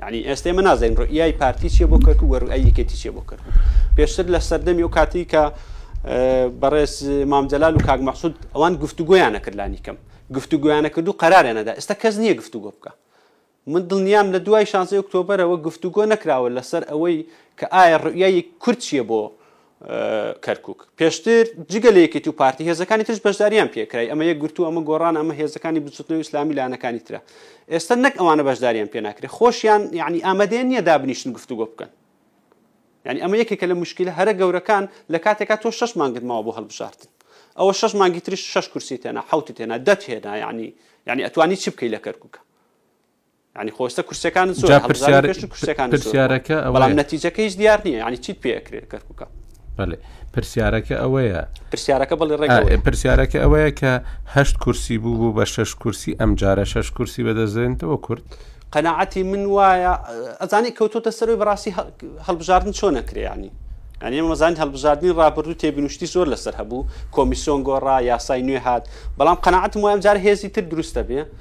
یعنی ئێستێ من نازین ڕئیای پارتی چیە بۆ کەرکک وە ڕئای یەکێتی چیە بۆ کەرکک پێشتر لە سەردەمی و کاتی کە بەڕێز مامجلال و کاک مەحسود ئەوان گفتوگویانە کردلانی کەم گفتوگویانە کرد و قرارێنەدا ئێستا کەس نییە گفتوگۆ بکە من دڵنیام لە دوای شانزی ئۆکتۆبرەوە گفتوگۆ نەکراوە لەسەر ئەوەی کە ئایا ڕئیای کورد چیە بۆ کەرکوک پێشتر جگە لە یەکێتی و پارتی هێزەکانی ترش بەشداریان پێکرای ئەمە یەک گرتو ئەمە گۆڕان ئەمە هێزەکانی بچوتنەوە ئسلامی لانەکانی ترە ئێستا نەک ئەوانە بەشداریان پێ ناکرێت خۆشیان یعنی ئامادەیان نییە دابنیشن گفتوگۆ بکەن یعنی ئەمە یەکێکە لە مشکلە هەرە گەورەکان لە کاتێکا تۆ شش مانگت ماوە بۆ هەڵبژاردن ئەوە شش مانگی ترش شش کورسی تێنا حوت تێنا دەت هێنا یعنی یعنی ئەتوانی چ بکەی لە کەرکووکە ینی خۆستە کورسەکان زۆر پرسیارەکە بەڵام نەتیجەکەیش دیار نییە ینی چیت پێ ئەکرێت کەرککە بەێ پرسیارەکە ئەوەیە پرسیارەکە بڵێ ڕێک پرسیارەکە ئەوەیە کە هەشت کورسی بوو بوو بە شەش کورسی ئەم جارە شەش کورسی بەدەزێنتەوە کورد قەنەعەتی من وایە ئەزانی کەوتۆتە سەروی بەڕاستی هەڵبژاردن چۆن نەکرێیانی ئەنی مەزان هەڵبژاردننی ڕابردوو تێبینشتی زۆر لەسەر هەبوو کۆمیسۆن گۆڕا یاسای نوێ هاات بەڵام قەنەعاتم وایە جار هێزی تر دروستە بێ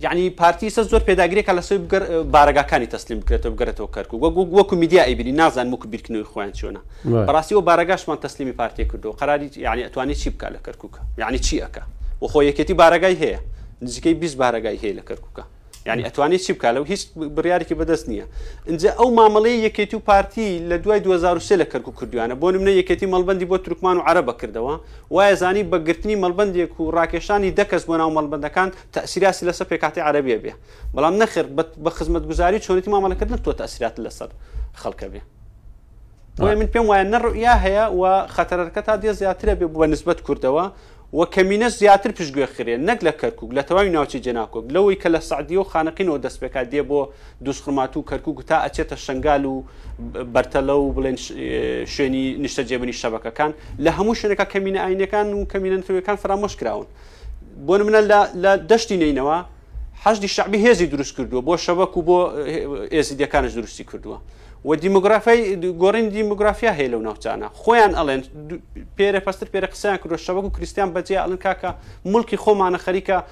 یانی پارتی ئیستا زۆر پێداگریە کە لەسەوی بگەر بارەگاکانی تەسلیم بکرێتەوە بگەرێتەوە کەرکک وەک وەک وەکو میدیا ئەیبینی نازان وەکو بیرکردنەوەی خۆیان چۆنە بەڕاستی و بارەگاشمان تەسلیمی پارتی کردو قراری یعنی ئەتوانی چی بکە لە کەرکک یعنی چی ئەەکە و خۆ یەکێتی بارەگای هەیە نزیکەی بیست بارەگای هەیە لە کەرککە یعنی ئەتوانی چی بکە لەو هیچ بڕارێکی بەدەست نییە اینجا ئەو مامەڵەیە یەکێتی و پارتی لە دوای 2023 لە کەرکک کردویانە بۆ منە یەکێتی مەڵبندی بۆ ترکمان و عربە کردەوە وایە زانی بە گرتنی مەڵبەندێک و ڕاکێشانی دە کەس بۆ ناو مەڵبەندەکان تەئسیراسی لەسەر پێکهاتەی عەرەبیە بێ بەڵام نەخێر بە بە خزمەتگوزاری و چۆنێتی مامەڵەکردنت تۆ تەئسیرات لەسەر خەڵکە بێ بۆیە من پێم وایە نە ڕوئیا هەیە و خەتەرەکە تا دێ زیاترە بێ بە نسبەت کوردەوە و کەمینەش زیاتر پشتگوێ خرێ نەک لە کەرکک لە تەواوی ناوچی جێناکۆک لەوەی کە لە سعدیە و خانەقینەوە دەستپێکا دێ بۆ دووزخورماتوو و کەرکووک و تا ئەچێتە شەنگال و بەرتەلە و بڵێن شوێنی نیشتەجێبوونی شەبەکەکان، لە هەموو شوێنەکە کەمینە ئاینیەکان و کەمینە نەتەوەیەکان فەرامۆش کراون. بۆ نمونە لە دەشتی نەینەوا حەشدی شەعبی هێزی دروست کردووە بۆ شەبەک و بۆ ئێزیدیەکانش دروستی کردووە. و دیموگرافیای گۆڕین دیموگرافیا هەیە لەو ناوچانە خۆیان ئەڵێن پێرە پەستر پێرە قسەیان کردو شەوەک و کریسیان بەجێ ئەڵن کاکە ملکی خۆمانە خەریکە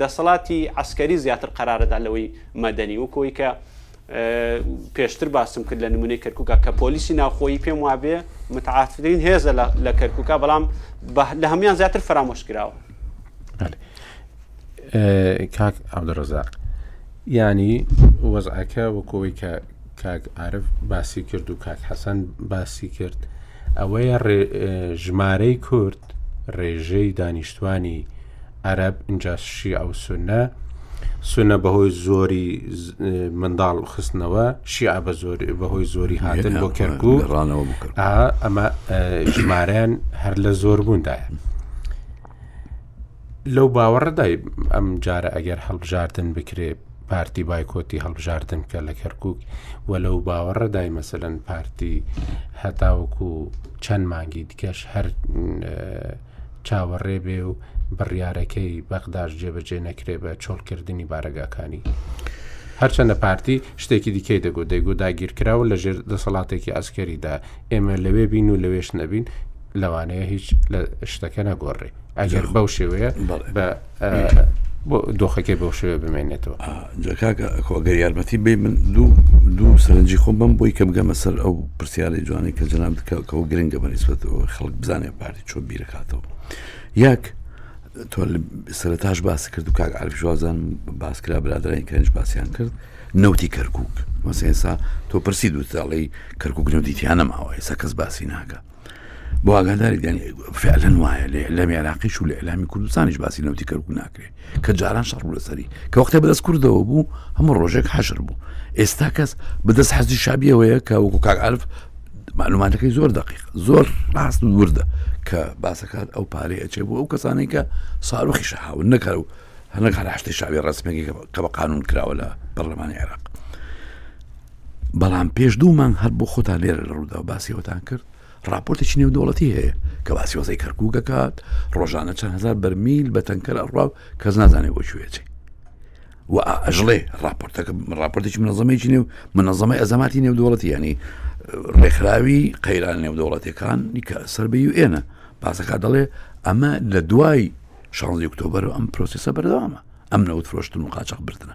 دەسەڵاتی عەسکەری زیاتر قەرارەدا لەوەی مەدەنی وەکو ئەوەی کە پێشتر باسم کرد لە نمونەی کەرککە کە پۆلیسی ناوخۆی پێم وابێ متعاترین هێزە لە کەرککە بەڵام لە هەمان زیاتر فرامۆش کراوە کاک عبدڕزاق ینی وەزعەکە وەکۆی کە کاک عرف باسی کرد و کاک حەسەن باسی کرد ئەوەیە ژمارەی کورد ڕێژەی دانیشتوانی عەرەب ئینجا شیعە و سونە سونە بەهۆی زۆری منداڵ خستنەوە شیعە بە زۆر بەهۆی زۆری هاتن بۆ کەرکو ڕانەوە بکە ئەمە ژمارەیان هەر لە زۆر بووندایە لەو باوەڕدای ئەم جارە ئەگەر هەڵبژاردن بکرێ پارتی بایکۆتی هەڵبژاردن کە لە کەرکک و لەو باوەڕدای مەسەن پارتی هەتاوەکو چەند مانگی دیکەش هەر چاوەڕێ بێ و بڕیارەکەی بەغداش جێبەجێ نەکرێ بە چۆڵکردنی بارەگاکانی. هەرچەندە پارتی شتێکی دیکەی دەگوت دەیگو داگیرکراون لە ژێر دەسەڵاتێکی ئەسکەریدا ئێمە لەوێ بین و لەوێش نەبین لەوانەیە هیچ لە شتەکە نەگۆڕێ ئەگەر بەو شێوەیە بە بۆ دۆخەکەی بۆ شوێ بمێنێتەوە جاکگەر یارمەتی بێ من دوو دوو سەرنجی خۆم بم بۆی کە بگەمە سەر ئەو پرسیارەی جوانی کە جناب دکەکەەوە گرنگە بەنیسبەتەوە خەڵک بزانێ پارتی چۆن بیرکاتەوە یاک تۆ سەرتاش باس کرد و کاک عرفشوازان باسکرا برادرانی کەنج باسییان کرد نەوتی کەرکک مەسەسا تۆ پرسی دووتاڵی کەرکک نەودیتیانە ماوە ئێستا کەس باسی ناکە بۆ ئاگاداری دەنگ فعلەن وایە لە ئەلامی عراقیش و لە ئەلامی کوردستانیش باسی نەوتی کەرکک ناکرێت کە جاران شەڕ بوو لەسەری کە وەختە بەدەست کوردەوە بوو هەموو ڕۆژێک حەشر بوو ئێستا کەس بەدەست حەزی شابیەوەیە کە وەکو کاک عرف معلوماتەکەی زۆر دقیق زۆر ڕاست و وردە کە باسەکان ئەو پارەی ئەچێ بوو ئەو کەسانەی کە ساروخی شەهاون نەکەر و هەنەکە هەشتی شاوی ڕسمێکی کە بە قانون کراوە لە پەرلەمانی عێراق بەڵام پێش دوو مانگ هەر بۆ خۆتان لێرە لە ڕوودا و باسیەوەتان کرد ڕاپۆرتێکی نێودوڵەتی هەیە کە باسی وەزەی کەرکوو دەکات ڕۆژانە چەند هزار بەرمیل بە تەنکەر ئەڕاو کەس نازانێت بۆ کوێچێ و ئەژڵێ ڕاپۆرتەکە ڕاپۆرتێکی منەظەمەیەکی نێو منەظەمە ئەزەماتی نێودوڵەتی ینی ڕێکخراوی قەیران نێودوڵەتەکان کە سەر بە یوئێنە باسەکە دەڵێ ئەمە لە دوای شانزی ئۆکتۆبەر و ئەم پرۆسیسە بەردەوامە ئەم نەوت فرۆشتن و قاچەق بردنە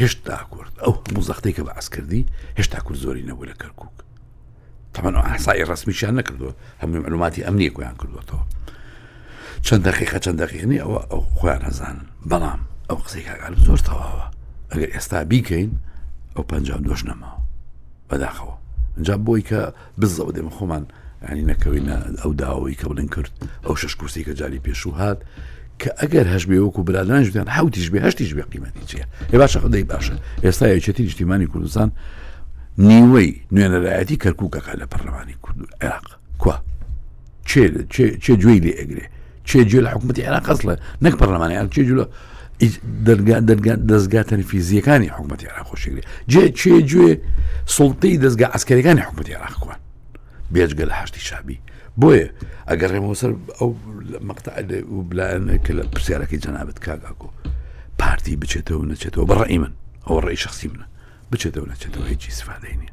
هێشتا کورد ئەو هەموو زەختەی کە بەعس کردی هێشتا کورد زۆری نەبوو لە کەرکک تەمەن ئاسایی ڕسمیشیان نەکردووە هەمووی معلوماتی ئەمنیە گویان کردوەتەوە چەند دقیقە چەند دقیقنی ئەوە ئەو خۆیان هەزانن بەڵام ئەو قسەی کاگال زۆر تەواوە ئەگەر ئێستا بیکەین ئەو پنج دۆش نەماوە بەداخەوە جا بۆی کە بزەوە دێمە خۆمان ینی نەکەوینە ئەو داوەی کە بڵێن کرد ئەو شش کورسی کە جاری پێشوو هات کە ئەگەر هەش بێ وەکو برادانشدان حوتیش بێ هەشتیش بێ قیمەتی چیە ێ باشە خدەی باشە ئێستا یەکێتی نیشتیمانی کوردستان نیوەی نوێنەرایەتی کەرککەکە لە پەرلەمانی کورد عێراق کوا چێ گوێی لێ ئەگرێ چێ جوێ لە حکوومەتی عێراق ئەسڵێ نەک پەرلەمانی ئەم چێ جوولە دەرگا دەرگا دەستگا تەنفیزیەکانی حکوومەتی عێراق خۆشگرێ جێ چێ جوێ سڵتەی دەستگا ئەسکەرەکانی حکوومەتی عێراقوان بێجگە لە هەشتی شابی بۆیە ئەگەر ڕێمەسەر ئەو مەقتا و بلایەن کە لە پرسیارەکەی جەنابەت کاگاکۆ پارتی بچێتەوە نەچێتەوە بەڕی من ئەو ڕێی شخصی منە بچێتەوە لە چێتەوە هیچی سفادەی نیە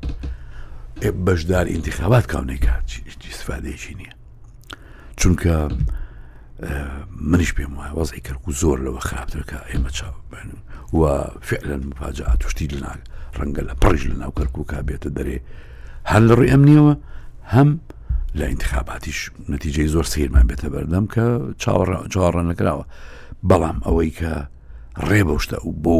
بەشدار ئینتخابات کاونێکات هیچی سفادەیەکی نییە چونکە منیش پێم وایە وەزی کەرک و زۆر لەوە خراپترکە ئێمە چاو و فعلەن مفاجا توشتی لەناگ ڕەنگە لە پڕژ لە ناو کەرک و کا بێتە دەرێ هەر لە ڕێ ئەم نیەوە هەم لە ئینتخاباتیش نەتیجەی زۆر سیرمان بێتە بەردەم کە چاوەڕ چاوەڕە نەکراوە بەڵام ئەوەی کە ڕێ بەشتە و بۆ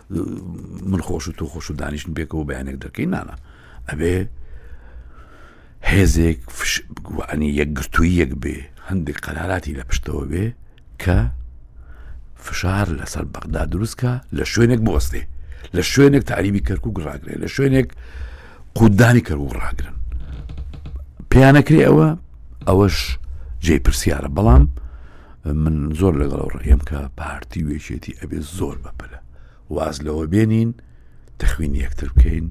من خۆش و تۆ خۆش و دانیشتن پێکەوە بەیانێک دەکەین نانا ئەبێ هێزێک گوانی یەکگرتوویەک بێ هەندێک قەراراتی لە پشتەوە بێ کە فشار لەسەر بەغدا دروستکە لە شوێنێک بۆستێ لە شوێنێک تاریبی کەرک و گڕاگرێ لە شوێنێک قودانی کەر و ڕاگرن پێیانەکرێ ئەوە ئەوەش جێ پرسیارە بەڵام من زۆر لەگەڵ ڕێم کە پارتی و یەکێتی ئەبێ زۆر بەپەلە واز لەوە بێنین تەخوین یەکتر بکەین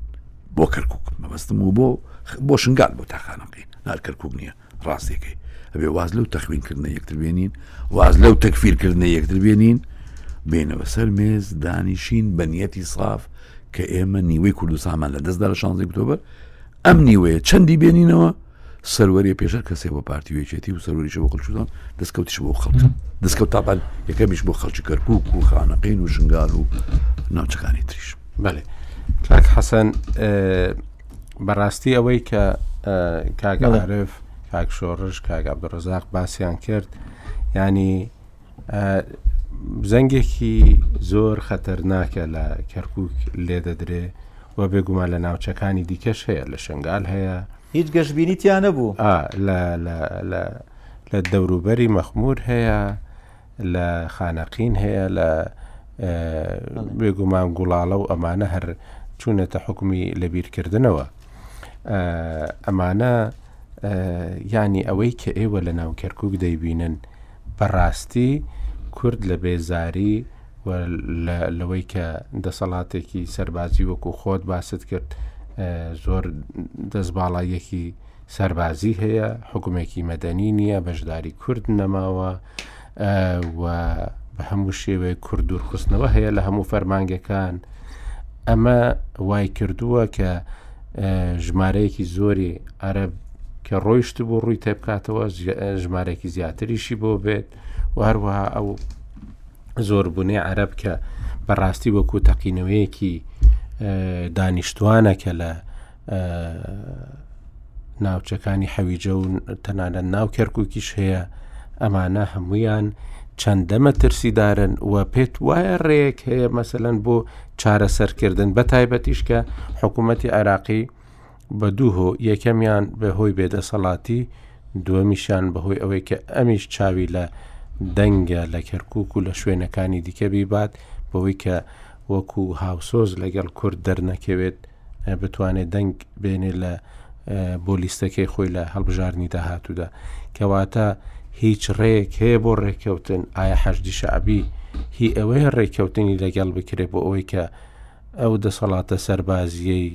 بۆ کەرکک مەبەستم و بۆ بۆ شنگال بۆ تاخانە بکەین نار کەرکک نییە ڕاستێکەکەی ئەبێ واز لەو تەخوینکردنە یەکتر بێنین واز لەو تەکفیرکردنە یەکتر بێنین بینەوە سەر مێز دانیشین بە نیەتی ساف کە ئێمە نیوەی کوردستانمان لە دەستدا لە شانزی کتۆبەر ئەم نیوەیە چەندی بێنینەوە سەروەری پێشە کەسێ بۆ پارتی وێچێتی و سەروریشە بۆ خەڵکشدان دەستکەوتیش بۆ خەڵک دەستکەوت تاپان یەکەمیش بۆ خەڵکی کەرکک و خانەقین و ژنگار و ناوچەکانی تریش بەێ کاک حەسەن بەڕاستی ئەوەی کە کاگەڵێف کاک شۆڕش کاگابدڕزاق باسییان کرد ینی جەنگێکی زۆر خەتەرناکە لە کەرکک لێدەدرێ و بێگومان لە ناوچەکانی دیکەش هەیە لە شنگال هەیە هیچ گەشببینی تیا نەبوو لە دەوروبەری مەخمور هەیە لە خانەقین هەیە لە بێگومان گوڵاڵە و ئەمانە هەر چوونەتە حکومی لەبیرکردنەوە ئەمانە ینی ئەوەی کە ئێوە لە ناو کەرکک دەیبینن بەڕاستی کورد لە بێزاری و لەوەی کە دەسەڵاتێکی سەربازی وەکو خۆت باست کرد زۆر دەست باڵاییەکی سەربازی هەیە حکومێکی مەدەنی نییە بەشداری کورد نەماوە و بە هەموو شێوەیە کورد دوورخستنەوە هەیە لە هەموو فەرمانگەکان ئەمە وای کردووە کە ژمارەیەکی زۆری عرب کە ڕۆیشت بوو ڕووی تێبکاتەوە ژمارەێکی زیاتریشی بۆ بێت و هەروەها ئەو زۆربوونێ عرب کە بەڕاستی وەکو تەقینەوەیەکی دانیشتوانەکە لە ناوچەکانی حەویجە و تەنانە ناو کەرکووکیش هەیە ئەمانە هەمویان چەندەمە ترسیدارن و پێت وایە ڕێک هەیە مەسەەن بۆ چارەسەرکردن، بەتایبەتیش کە حکوومەتی عێراقی بە دوو هۆ یەکەمیان بە هۆی بێدەسەڵاتی دووەمیشیان بەهۆی ئەوەی کە ئەمیش چاوی لە دەنگە لە کەرکک و لە شوێنەکانی دیکە بیبات بەوەی کە وەکو هاوسۆز لەگەڵ کورد دەرنەکەوێت بتوانێت دەنگ بێنێت لە بۆ لیستەکەی خۆی لە هەڵبژاردننی داهاتوودا کەواتە هیچ ڕێک هەیە بۆ ڕێککەوتن ئایا حەشدی شعبی هی ئەوەیە ڕێککەوتنی لەگەڵ بکرێت بۆ ئەوەی کە ئەو دەسەڵاتە سەربازیەی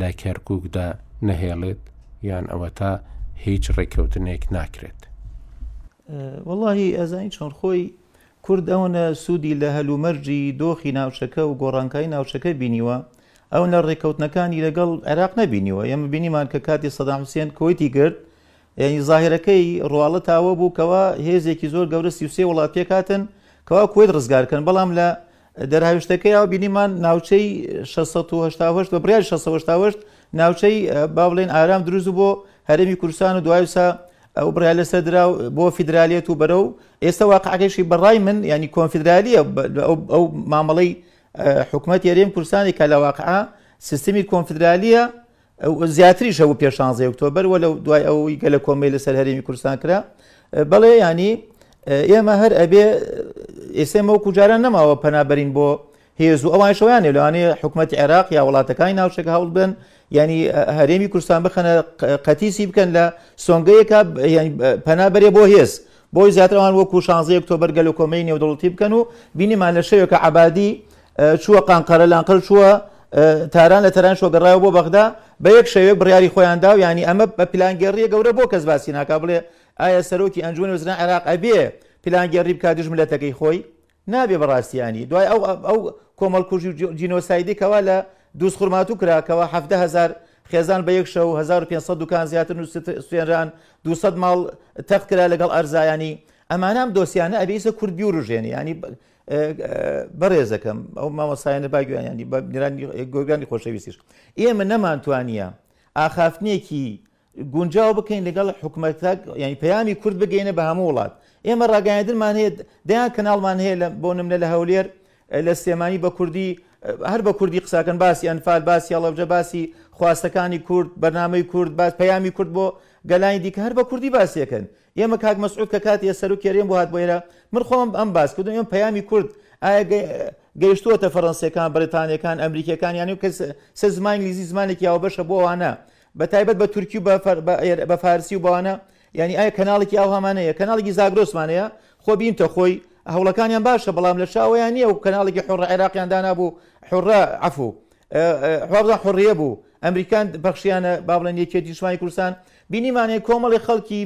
لە کەرککدا نەهێڵێت یان ئەوە تا هیچ ڕێککەوتنێک ناکرێت. واللهی ئەزانی چۆن خۆی کورد ئەونە سوودی لە هەلومەرجی دۆخی ناوچەکە و گۆڕانکای ناوچەکە بینیوە، ئەونە ڕێککەوتنەکانی لەگەڵ عێراق نەبینیوە، ئێمە بینیمان کە کاتی سەدام حوسێن کوەیتی گرت، یانی زاهیرەکەی ڕواڵەت ئاوە بوو کەوا هێزێکی زۆر گەورە سی و سێ وڵات پێکهاتن کەوا کوەیت ڕزگار کەن، بەڵام لە دەرهاویشتەکەیەوە بینیمان ناوچەی شەش سەد و هەشتا و هەشت بە بڕیاری شەش سەد و هەشتا و هەشت ناوچەی ئە، با بڵێین ئارام دروست بوو بۆ هەرێمی کوردستان و دوایسا ئەو بڕیار لەسەر درا و بۆ فیدرالییەت و بەرەو ئێستا واقعەکەشی بە ڕای من یانی کۆنفیدرالییە بە لە ئەو ئەو مامەڵەی ئە، حکومەتی هەرێم کوردستانی کە لە واقعە سیستمی کۆنفیدرالییە زیاتریش هەبوو پێش شانزەی ئۆکتۆبەر وە لە دوای ئەوەی گەلە کۆمەی لەسەر هەرێمی کوردستان کرا بەڵێ ینی ئێمە هەر ئەبێ ئێسێمە و کوجاران نەماوە پەنابەرین بۆ هێز و ئەوان شویانێ لەوانێ حکوومەت عێراق یا وڵاتەکانی ناوچەک هەوڵ بن ینی هەرێمی کوردستان بخەنە قەتیسی بکەن لە سۆنگەیەکە پەنابەرێ بۆ هێز بۆی زیاترەوان وەکو شانزەیەک تۆبەر گەل و کۆمەی نێودڵتی بکەن و بینیمان لە شەوێکە عبادی چووە قانقەرە لانقەر چووە تاران لە تەران شۆ گەڕایەوە بۆ بەغدا بە یەک شەوێک بڕیاری خۆیان دا و ینی ئەمە بە پلانگێڕیە گەورە بۆ کەس باسی ناکا بڵێ ئایا سەرۆکی ئەنجومەن وزران عێراق ئەبێ پلانگێڕی بکات دژ ملەتەکەی خۆی نابێ بەڕاستیانی دوای ئەو ئەو کۆمەڵکوژی جینۆسایدی کەوا لە دووس خورمات و کراکەوە هزار خێزان بە یەک شەو 1500 دوکان زیاتر سوێنران 200 ماڵ تەخت کرا لەگەڵ ئەرزایانی ئەمانام دۆسیانە ئەبیسە کورد بیوروژێنی ینی بەڕێزەکەم ئەو مامۆسایانە با گوێیانی بە بنرانی گۆگانی خۆشەویستیش ئێمە نەمانتوانیە ئاخافتنێکی گونجاو بکەین لەگەڵ حکومەتە ینی پەیامی کورد بگەینە بە هەموو وڵات ئێمە ڕاگەاندنمان هەیە دەیان کەناڵمان هەیە لە بۆ نمنە لە هەولێر لە سلێمانی بە کوردی هەر بە کوردی قساکەن باسی ئەنفال باسی هەڵەبجە باسی خواستەکانی کورد بەنامەی کورد باس پەیامی کورد بۆ گەلانی دیکە هەر بە کوردی باسیەکەن ئێمە کاک مەسعود کە کاتی یە سەرو کێرێم بۆ هات بۆ ئێرە من خۆمم ئەم باس کردو ئێمە پەیامی کورد ئایا گە گەیشتووەتە فەرەنسیەکان بەریتانیەکان ئەمریکیەکان یانی کە سە سە زمانی ئینگلیزی زمانێکی هاوبەشە بۆ ئەوانە بە تایبەت بە تورکی و بە فە بە ئێر بە فارسی و بەوانە یانی ئایا کەناڵێکی ئاو هامان هەیە کەناڵێکی زاگرۆسمان هەیە خۆ بینتە خۆی هەوڵەکانیان باشە بەڵام لە شاوەیان نییە و کەناڵێکی حوڕە عێراقیان دانابوو حوڕە عەفوو ئێ ئێ حوابزان حوڕیە بوو ئەمریکان پەخشیانە با بڵێن یەکێتی نیشتمانی کوردستان بینیمانێ کۆمەڵێ خەڵکی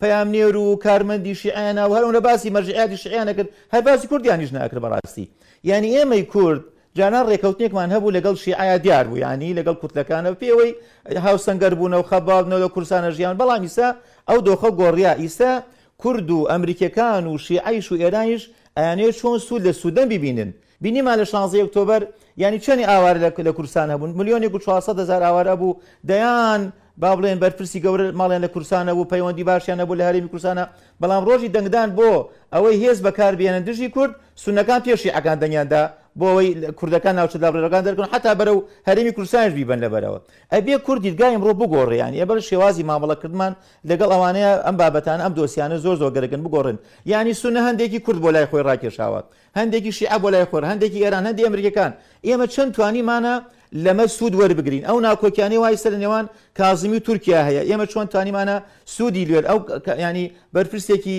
پەیامنێر و کارمەندی شیعەیان ناو هەر ئەونە باسی مەرجعیاتی شیعەیان نەکرد هەر باسی کوردیانیش ناکرد بەڕاستی یعنی ئێمەی کورد جانا ڕێکەوتنێکمان هەبوو لەگەڵ شیعەیە دیار بوو یعنی لەگەڵ کوردەکانە پێوەی هاوسەنگەر بوونە و خەباڵنەوە لە کورسانە ژیان بەڵام ئیسا ئەو دۆخە گۆڕیا ئیسا کورد و ئەمریکەکان و شیعیش و ئێرانیش ئەیانەیە چۆن سوود لە سوودەن ببینن بینیمان لە شانزەی ئۆکتۆبەر یانی چەنی ئاوارە لە کوردستان هەبوون ملیۆنێک و چوار سەد هەزار ئاوارە هەبوو دەیان با بڵێن بەرپرسی گەورە ماڵیان لە کوردستان نەبوو پەیوەندی باشیان نەبوو لە هەرێمی کوردستانە بەڵام ڕۆژی دەنگدان بۆ ئەوەی هێز بەکار بهێنن دژی کورد سوننەکان پێ شیعەکان دەنگیان دا بۆ ئەوەی کوردەکان ناوچە دابڕێڕەکان دەرکەن حتا بەرەو هەرێمی کوردستانیش بیبەن لەبەرەوە ئەبێ کورد دیدگای ئەمڕۆ بگۆڕێ یان ئێ بەر شێوازی مامەڵەکردمان لەگەڵ ئەوانەیە ئەم بابەتانە ئەم دۆسیانە زۆر زۆر گەرەکن بگۆڕن یانی سوننە هەندێکی کورد بۆ لای خۆی ڕاکێشاوە هەندێکی شیعە بۆ لای خۆر هەندێکی ئێران هەندی ئەمریکیەکان ئێمە چەند توانیمانە لەمە سود وەربگرین ئەو ناکۆکیانەی وای سەر نێوان کازمی و تورکیا هەیە ئێمە چۆن توانیمانە سوودی لێر ئەو ینی بەرپرسێکی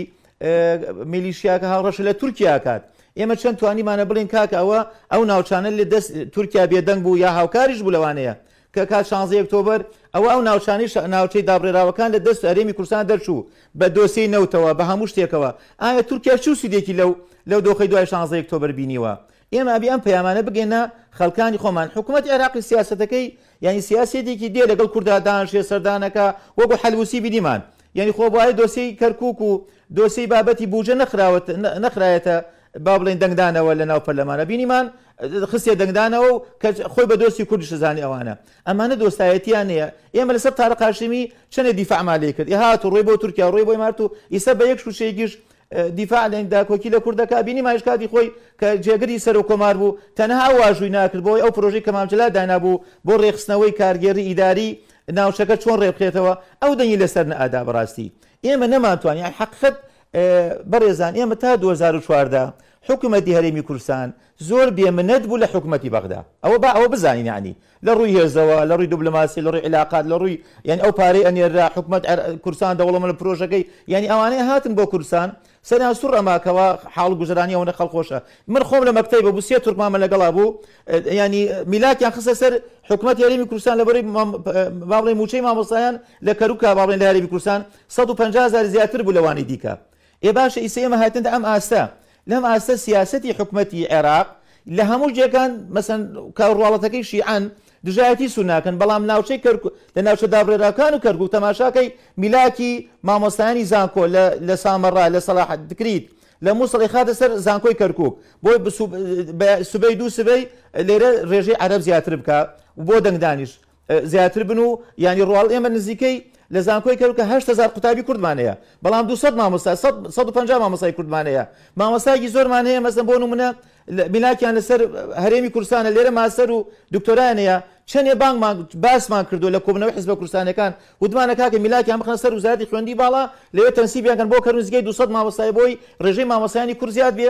میلیشیاکە هاوڕەش لە تورکیا کات ئێمە چەند توانیمانە بڵین کاکە ئەوە ئەو ناوچانە لە دەست تورکیا بێدەنگ بوو یا هاوکاریش بوو لەوانەیە کە کات شانزەی ئۆکتۆبەر ەوە ئەو ناوچانەی شە ناوچەی دابڕێراوەکان لە دەست هەرێمی کوردستان دەرچوو بە دۆسیەی نەوتەوە بە هەموو شتێکەوە ئایا تورکیا چ سوودێکی لەو لەو دۆخەی دوای شانزەی ئۆکتۆبەر بینیوە ئێمە ئەبێ ئەم پەیامانە بگەینە خەڵکانی خۆمان حکوومەتی عێراقی سیاسەتەکەی یانی سیاسیەتێکی دێ لەگەڵ کوردا دانشێ سەردانەکە وەکو حەلبوسی بینیمان یانی خۆ بۆایە دۆسیەی کەرکووک و دۆسیەی بابەتی بووجە نەخراوەت نە نەخرایەتە با بڵێین دەنگدانەوە لە ناو پەرلەمانە بینیمان خستیە دەنگدانەوە و کەچ خۆی بە دۆستی کوردیش دەزانی ئەوانە ئەمانە دۆستایەتیان نیە ئێمە لەسەر تارق هاشمی چەنێ دیفاعمان لێ کرد هات و ڕۆی بۆ تورکیا ڕۆی بۆی مارت و ئیسە بە یەک شوشەیەکیش دیفاع لە داکۆکی لە کوردەکە بینی مایش کاتی خۆی کە جێگری سەر و کۆمار بوو تەنها ئەو واژووی ناکرد بۆی ئەو پرۆژەی کە مامجللا دانابوو بۆ ڕێخستنەوەی کارگێری ئیداری ناوچەکە چۆن ڕێبخێتەوە ئەو دەنگی لەسەر نەئادا بەڕاستی ئێمە نەمانتوان یان حەقت بەڕێزان ئێمە تا دوو هەزار و چواردە حکومەتی هەرێمی کورسان زۆر بێ منەت بوو لە حکومەتی بەغدا ئەوە با ئەوە بزانین یانی لە ڕووی هێزەوە لە ڕووی دوبلماسی لە ڕووی علاقات لە ڕووی یعنی ئەو پارەی ئەنێرا حکومەت کورسان دەوڵەمە لە پرۆژەکەی یعنی ئەوانەیە هاتن بۆ کورسان سەریان سوڕ ئەماکەوە حاڵ گوزرانی ئەوەنە خەڵخۆشە من خۆم لە مەکتەی بە بوو سێ تورکمامە لەگەڵا بوو ینی میلاکیان خسە سەر حکومەت یاریمی کوردستان لە بەری باڵی موچەی مامۆسایان لە کەرکوکا با بڵێن لە هەرێمی کوردستان سەد و پەنجا جار زیاتر بوو لەوانەی دیکە ئێ باشە ئیسە ئێمە هاتنتە ئەم ئاستە لەم ئاستە سیاسەتی حکومەتی عێراق لە هەموو جێگان مەسەن کە ڕواڵەتەکەی شیعەن دژایەتی سوناکەن بەڵام ناوچەی کەرکک لە ناوچە دابڕێراکان و کەرکک تەماشاکەی میلاکی مامۆستایانی زانکۆ لە لە سامەڕا لە سەلاح دکریت لە مووسڵی خاتە سەر زانکۆی کەرکک بۆی سبەی دوو سبەی لێرە ڕێژەی عەرەب زیاتر بکە بۆ دەنگدانیش زیاتر بن و یانی ڕواڵەت ئێمە نزیکەی لە زانکۆی کەرکوکە هەشت هەزار قوتابی کوردمان هەیە بەڵام دوو سەد مامۆستا سەد سەد و پەنجا مامۆستای کوردمان هەیە مامۆستایەکی زۆرمان هەیە مەسەن بۆ نمونە میلاکیان لەسەر هەرێمی کورسانە لێرە ماسەر و دکتۆرایان هەیە چەندێ بانگمان باسمان کردو لە کۆبنەوە حزبە کورسانەکان وتمانە کاکە میلاکیان بخنە سەر وزارەتی خوێندی باڵا لەوێ تەنسیبیانکەن بۆ کەرونزگەی 200 مامۆستای بۆی ڕێژەی مامۆستایانی کورد زیاد بێ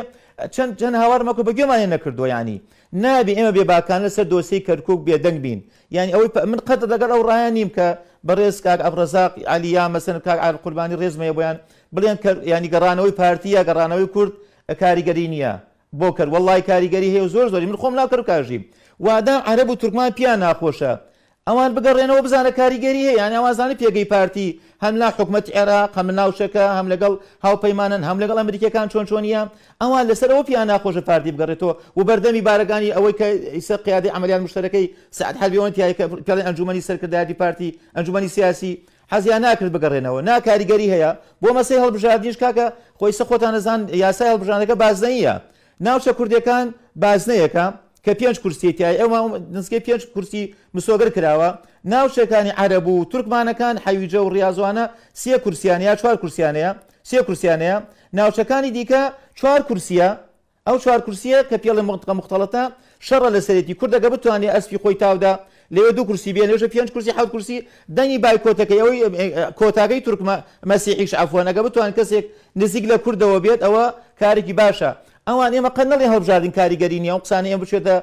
چەند چەند هاوارمەکە بەگوێمانێ نەکردووە ینی نابێ ئێمە بێباکانە لەسەر دۆسیەی کەرکووک بێدەنگ بین. یانی ئەوەی پە من قەت لەگەڵ ئەو ڕایە نیم کە بەڕێز کاک عەبدڕەزاق عەلی یا مەسەن کاک عارف قوربانی ڕێزم هەیە بۆیان، بڵێن کە یانی گەڕانەوەی پارتی یا گەڕانەوەی کورد کاریگەری نییە بۆ کەر. وەڵڵاهی کاریگەری هەیە و زۆر زۆری. من خۆم لە کەرکووک ئاژیم. وادام عەرەب و تورکمان پێیان ناخۆشە. ئەوان بگەڕێنەوە بزانە کاریگەری هەیە یان ئەوان زانی پێگەی پارتی هەم لا حکومەت عێراق هەم ناوچەکە هەم لەگەڵ هاوپەیمانن هەم لەگەڵ ئەمریکیەکان چۆن چۆنیە ئەوان لەسەر ئەوە پیا ناخۆشە پارتی بگەڕێتەوە و بەردەمی بارەگانی ئەوەی کە ئیسە قیادەی عەمەلیات مشتەرەکەی سەعد حەربی ئەوەن تیای کە پێڵێن ئەنجومەنی سەرکردایەتی پارتی ئەنجومەنی سیاسی حەزیان ناکرد بگەڕێنەوە نا کاریگەری هەیە بۆ مەسەی هەڵبژاردنیش کاکە خۆ ئیسە خۆتان ئەزان یاسای هەڵبژاردنەکە بازنەییە ناوچە کوردیەکان بازنەیەکە کە پێنج کورسیی تیایە، ئەو نسکەی پێنج کورسی مسۆگەر کراوە، ناوچەکانی عەرەب و تورکمانەکان، حەویجە و ڕیازوانە سێ کورسیان یا چوار کورسیانەیە، سێ کورسیانەیە، ناوچەکانی دیکە چوار کورسیە، ئەو چوار کورسیە کە پێڵێ منطقە مختلطە شەڕە لەسەرێتی، کوردەگە بتوانێ ئەسپی خۆی تاودا لەوێ دوو کورسی بێ لێژە پێنج کورسی حەوت کورسی دەنگی بایکۆتەکەی ئەوەی کۆتاکەی تورک مەسیحیش عەفوەن ئەگەر بتوان کەسێک نزیک لە کوردەوە بێت ئەوە کارێکی باشە ئەوان ئێمە قەت نەڵێ هەڵبژاردن کاریگەری نیە ئەو قسانە ئێمە بچێتە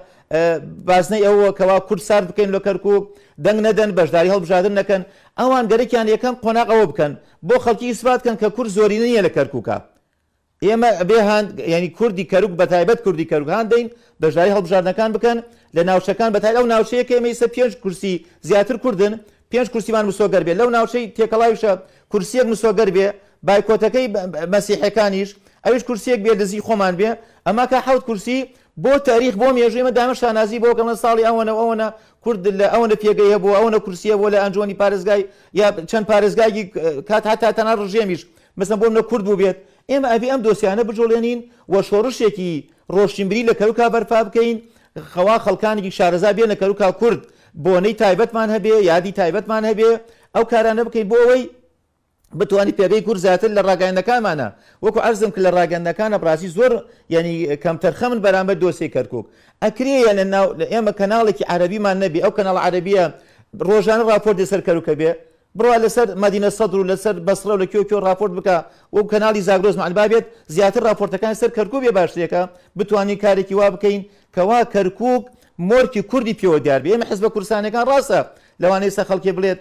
بازنەی ئەوە کەوا کورد سارد بکەین لە کەرکک دەنگ نەدەن بەشداری هەڵبژاردن نەکەن ئەوان گەرەکیان یەکەم قۆناغەوە بکەن بۆ خەڵکی ئیسفات کەن کە کورد زۆری نییە لە کەرککە ئێمە ئەبێ هاند، یانی کوردی کەرکوک بەتایبەت کوردی کەرکوک هان دەین بەشداری هەڵبژاردنەکان بکەن لە ناوچەکان بەتایبەت ئەو ناوچەیە کە ئێمە ئیستا پێنج کورسی زیاتر کوردن پێنج کورسیمان مسۆگەر بێ لەو ناوچەی تێکەڵاویشە کورسیەک مسۆگەر بێ بایکۆتەکەی مەسیحەکانیش ئەویش کورسیەک بێ دزی خۆمان بێ ئەما کە حەوت کورسی بۆ تاریخ بۆ مێژووی مە دامە شانازی بۆ کەڵن ساڵی ئەوەنە ئەوەنە کورد لە ئەوەنە پێگەی هەبوو ئەوەنە کورسیە بۆ لە ئەنجومی پارێزگای یا چەند پارێزگای کات هاتا تەنە ڕژێمیش مەسەن بۆ منە کورد بووبێت ئێمە ئەبێ ئەم دۆسیانە بجوڵێنین و شۆڕشێکی ڕۆشنبری لە کەرکوکا بەرپا بکەین خوا خەڵکانێکی شارەزا بێنە کەرکوکا کورد بۆنەی تایبەتمان هەبێ یادی تایبەتمان هەبێ ئەو کارانە بکەین بۆ ئەوەی بتوانانی پێگەی کورد زیاتر لە ڕاگەیاندنەکانمانە وەکو عەرزم کە لە ڕاگەندنەکانە بڕاستی زۆر یعنی کەمتەرخە من بەرامبەر دۆسێ کەرکک ئەکرێ یە لە ناو لە ئێمە کەناڵێکی عەربیمان نەبی ئەو کەناڵ عەربیە ڕۆژانە ڕاپۆرتی سەر کەروکە بێ بڕوا لەسەر مەدینە سەدر و لەسەر بەسڕە و لە کوێ کوێ ڕاپۆرت بکە وەکو کەناڵی زاگرۆس مەعنبا بێت زیاتر ڕاپۆرتەکانی سەر کەرکوک بێ باشترێکە بتوانین کارێکی وا بکەین کەوا کەرکوک مۆرکی کوردی پێوە دیار بێ ئێمە حزبە کوردستانەکان ڕاستە لەوانەیە سە خەڵکێ بڵێت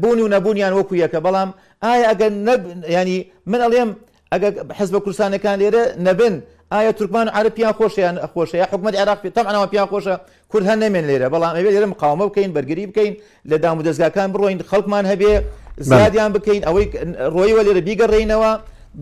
بوون و نەبوونیان وەکو یەکە بەڵام ئایا ئەگەر ینی من ئەڵێم ئەگەر حزبە کوردستانیەکان لێرە نەبن ئایا تورکمان عەرەب پیان خۆشە یان نەخۆشە یا حکومەت عێراق پێ تەبعەن ئەوان پیان خۆشە کورد هەر نەمێن لێرە بەڵام ئەوێ لێرە مقاومە بکەین بەرگری بکەین لە دام و دەزگاکان بڕۆین خەڵکمان هەبێ زیادیان بکەین ئەوەی ڕۆیوە لێرە بیگەڕێینەوە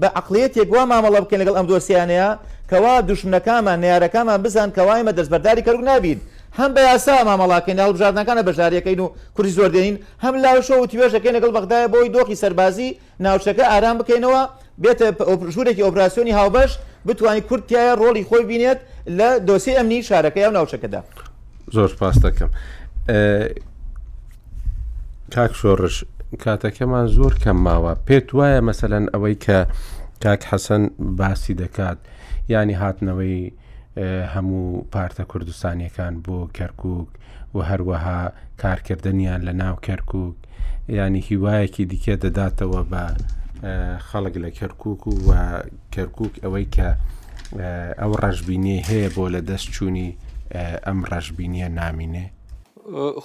بە عقلەتێک وا مامەڵە بکەن لەگەڵ ئەم دۆسیانەیە کەوا دوشمنەکانمان نارەکانمان بزان کەوایمە دەستبەرداری کەرو نابین هەم بە یاسا مامەڵاکەین لە هەڵبژاردنەکانە بەشداریەکەین و کوری زۆر دێنین هەم لاوشە و توێژەکەین لەگەڵ بەغدایە بۆی دۆخی سەربازی ناوچەکە ئارام بکەینەوە، بێتە ژوورێکی ئۆپراسیۆنی هاوبەش، بتوانێت کورد تیایا ڕۆڵی خۆی ببینێت لە دۆسێی ئەمنیی شارەکە یا ناوچەکەدا. زۆر سپاست دەکەم. کاک شۆڕش کاتەکەمان زۆر کەم ماوە پێت وایە مەسەەن ئەوەی کە کاک حەسەن باسی دەکات ینی هاتنەوەی هەموو پارتە کوردستانیەکان بۆ کەرکک و هەروەها کارکردنیان لە ناو کەرکک ینی هیوایەکی دیکە دەداتەوە بە خەڵک لە کەرکک و و کەرکک ئەوەی کە ئەو ڕژبینی هەیە بۆ لە دەست چووی ئەم ڕژبینیە نامینێ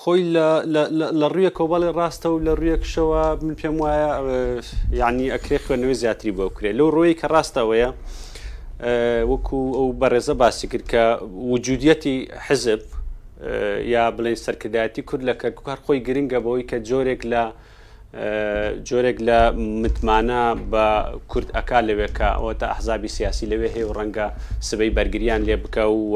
خۆی لە لە لە لە ڕوویەکەوە بەڵێ ڕاستە و لە ڕوویەکشەوە من پێم وایە اه، یعنی ئەکرێ خوێندنەوەی زیاتری بۆ بکرێت لەو ڕۆیی کە ڕاستەوەیە اه، وەکو ئەو بەڕێزە باسی کرد کە وجودیەتی حزب اه، یا بڵێن سەرکردایەتی کورد لە کەرکک هەر خۆی گرنگە بەوەی کە جۆرێک لە اه، جۆرێک لە متمانە بە کورد ئەکا لەوێکە ئەوە تا ئەحزابی سیاسی لەوێ هەیە و ڕەنگە سبەی بەرگریان لێ بکە و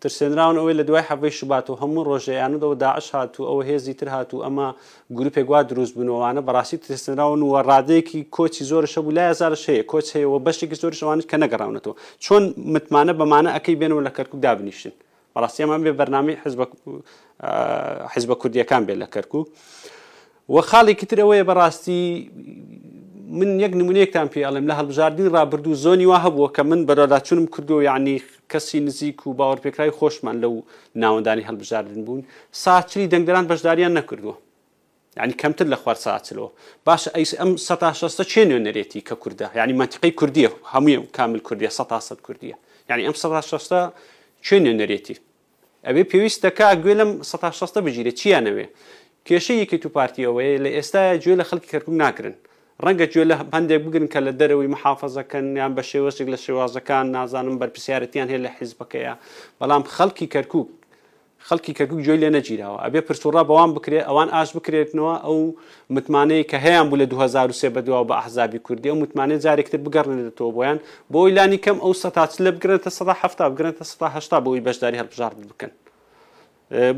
ترسێنراون ئەوەی لە دوای حەڤەی شوبات و هەموو ڕۆژە یانەدەوە داعش هات و ئەوە هێزی تر هات و ئەمە گروپێک وا دروست بنەوانە بەڕاستی ترسێنراون و ڕادەیەکی کۆچی زۆرش هەبوو لای زارش هەیە کۆچ هەیە و بەشێکی زۆرش ئەوانش کە نەگەڕاونەتەوە چۆن متمانە بەمانە ئەەکەی بێنەوە لە کەرکک دابنیشن بەڕاستیمان بێ بەرنامی حزب حزبە کوردیەکان بێت لە کەرکک وە خاڵێکی تر ئەوەیە بەڕاستی من یەک نمونەیەکتان پێ ئەڵێم لە هەڵبژاردنی ڕابردوو زۆنی وا هەبووە کە من بەرەداچونم کردو یعنی کەسی نزیک و باوەڕپێکراوی خۆشمان لەو ناوەندانی هەڵبژاردن بوون ساچلی دەنگدەران بەشداریان نەکردووە یعنی کەمتر لە خوار ساچلەوە باشە ئەیس ئەم سە تا شەستە چێ نوێنەرێتی کە کوردە یعنی منتیقی کوردیە هەمووی کامل کوردیە سە تا سەد کوردیە یعنی ئەم سە تا شەستە چێ نوێنەرێتی ئەبێ پێویستە کاک گوێ لەم سەتا شەستە بگیرێ چیان ئەوێ؟ کێشەی یەکێت و پارتی ئەوەیە لە ئێستایا گوێ لە خەڵکی کەرکوک ناگرن. ڕەنگە گوێ لە هەندێک بگرن کە لە دەرەوەی محافەزەکەن یان بە شێوەزێک لە شێوازەکان نازانم بەرپرسیارەتیان هەیە لە حیزبەکەیا بەڵام خەڵکی کەرکوک خەڵکی کەرکوک گوێی لێ نەگیراوە ئەبێ پرس و ڕا بەوان بکرێ ئەوان ئاش بکرێتنەوە ئەو متمانەیەک کە هەیان بوو لە دوو هەزار و سێ بەدواوە بە ئەحزابی کوردی، ئەو متمانەیە جارێکی تر بگەڕێنرێتەوە بۆیان، بۆ ئەوەی لانی کەم ئەو سەتا چلە بگرنەتە سەتا حەفتا، بگرنەتە سەتا هەشتا بۆ ئەوەی بەشداری هەڵبژاردن بکەن.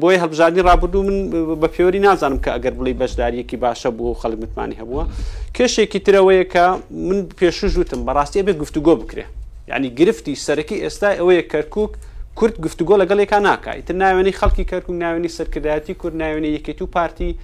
بۆیە هەڵبژاردنی ڕابردوو من بە پێوەری نازانم کە ئەگەر بڵێی بەشدارییەکی باشە بووە و خەڵک متمانەی هەبووە. کێشێکی تر ئەوەیە کە من پێشووش وتم بە ڕاستی ئەبێ گفتوگۆ بکرێ. یانی گرفتی سەرەکی ئێستای ئەوەیە کەرکووک کورد گفتوگۆ لەگەڵ یەکا ناکا. ئیتر ناوێنەی خەڵکی کەرکووک، ناوێنەی سەرکردایەتی کورد، ناوێنەی یەکێتی و پارتی،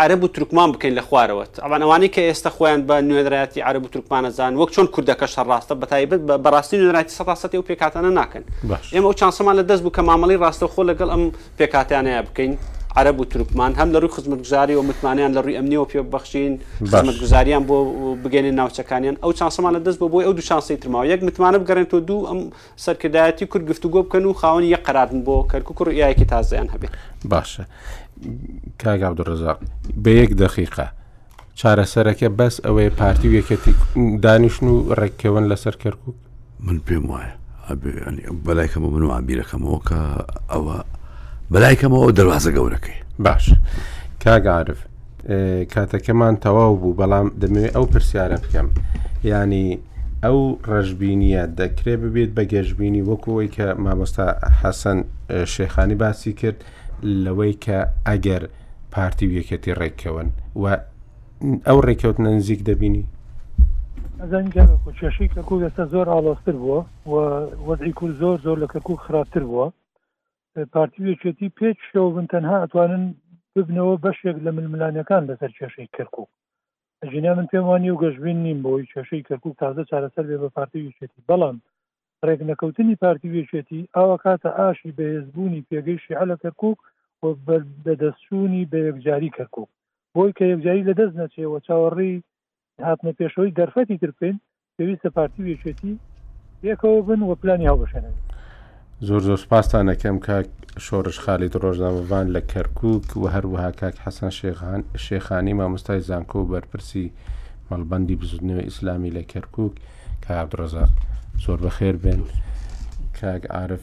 عەرەب و تورکمان بکەین لە خوارەوە تەبعەن ئەوانەی کە ئێستە خۆیان بە نوێنەرایەتی عەرەب و تورکمان ئەزانن وەک چۆن کوردەکەش هەر ڕاستە بە تایبەت بە بەڕاستی نوێنەرایەتی سەتا سەتی ئەو پێکهاتانە ناکەن باش. ئێمە ئەو چانسەمان لە دەست بوو کە مامەڵەی ڕاستەوخۆ لەگەڵ ئەم پێکهاتانەیا بکەین عەرەب و تورکمان هەم لە ڕووی خزمەتگوزاریەوە متمانەیان لە ڕووی ئەمنیەوە پێ بەخشین باش. خزمەتگوزاریان بۆ بگەینە ناوچەکانیان ئەو چانسەمان لە دەست بوو بۆیە ئەو دوو چانسەی ترماوە یەک متمانە بگەڕێنتەوە دوو ئەم سەرکردایەتی کورد گفتوگۆ بکەن و خاوەنی یەک قەرار بن بۆ کەرکوک و ڕوئیایەکی تازەیان هەبێ باشە کاک عبدالرزاق بە یەک دقیقە چارەسەرەکە بەس ئەوەیە پارتی و یەکەتی دانیشتن و ڕێککەون لەسەر کەرکوک من پێم وایە بەلایکەمە من و عبیرەکەمەوە کە ئەوە بەلایکەمەوە دەواازە گەورەکەی باش کاگەعاعرف کاتەکەمان تەواو بوو بەڵام دەمەوێت ئەو پرسیارە بکەم ینی ئەو ڕژبینیە دەکرێت ببێت بە گەشببینی وەکەوەی کە مامۆستا حەسەن شێخانی باسی کرد لەوەی کە ئەگەر پارتی و یەکەتی ڕێککەون و ئەو ڕێککەوتنە نزیک دەبینی ئەزانی جاکو کێشەی کەرکک ئێستا زۆر ئاڵۆستر بووە و وەزی کورد زۆر زۆر لە کەرکک خراپتر بووە پارتی و یەکێتی پێچ شەوە بن تەنها ئەتوانن ببنەوە بەشێک لە ململانەکان لەسەر کێشەی کەرکک ئەجینا من پێم وانی و گەشتبین نیم بۆی کێشەی کەرکک تازە چارەسەر بێ بە پارتی و یەکێتی بەڵام ڕێک نەکەوتنی پارتی و یەکێتی ئاوا کاتە ئاشی بەهێزبوونی پێگەی شیعە لە کەرکک و بەدەستچوونی بە یەکجاری کەرکک بۆی کە یەکجاری لە دەست نەچێەوە چاوەڕی هاتنە پێشەوەی دەرفەتی تر بکەین پێویستە پارتی و یەکێتی یەکەوە بن و پلانی هەڵبژێنەوە زۆر زۆر سپاستان ئەەکەم کاک شۆڕش خالی ڕۆژنامەڤان لە کەرکک و هەروەها کاک حەسەن شێخان شێخانی مامۆستای زانکۆ و بەرپرسی مەڵبندی بزودنەوە ئیسلامی لە کەرکک کە عبدڕزاق زۆر بەخێر بێن کاک عاعرف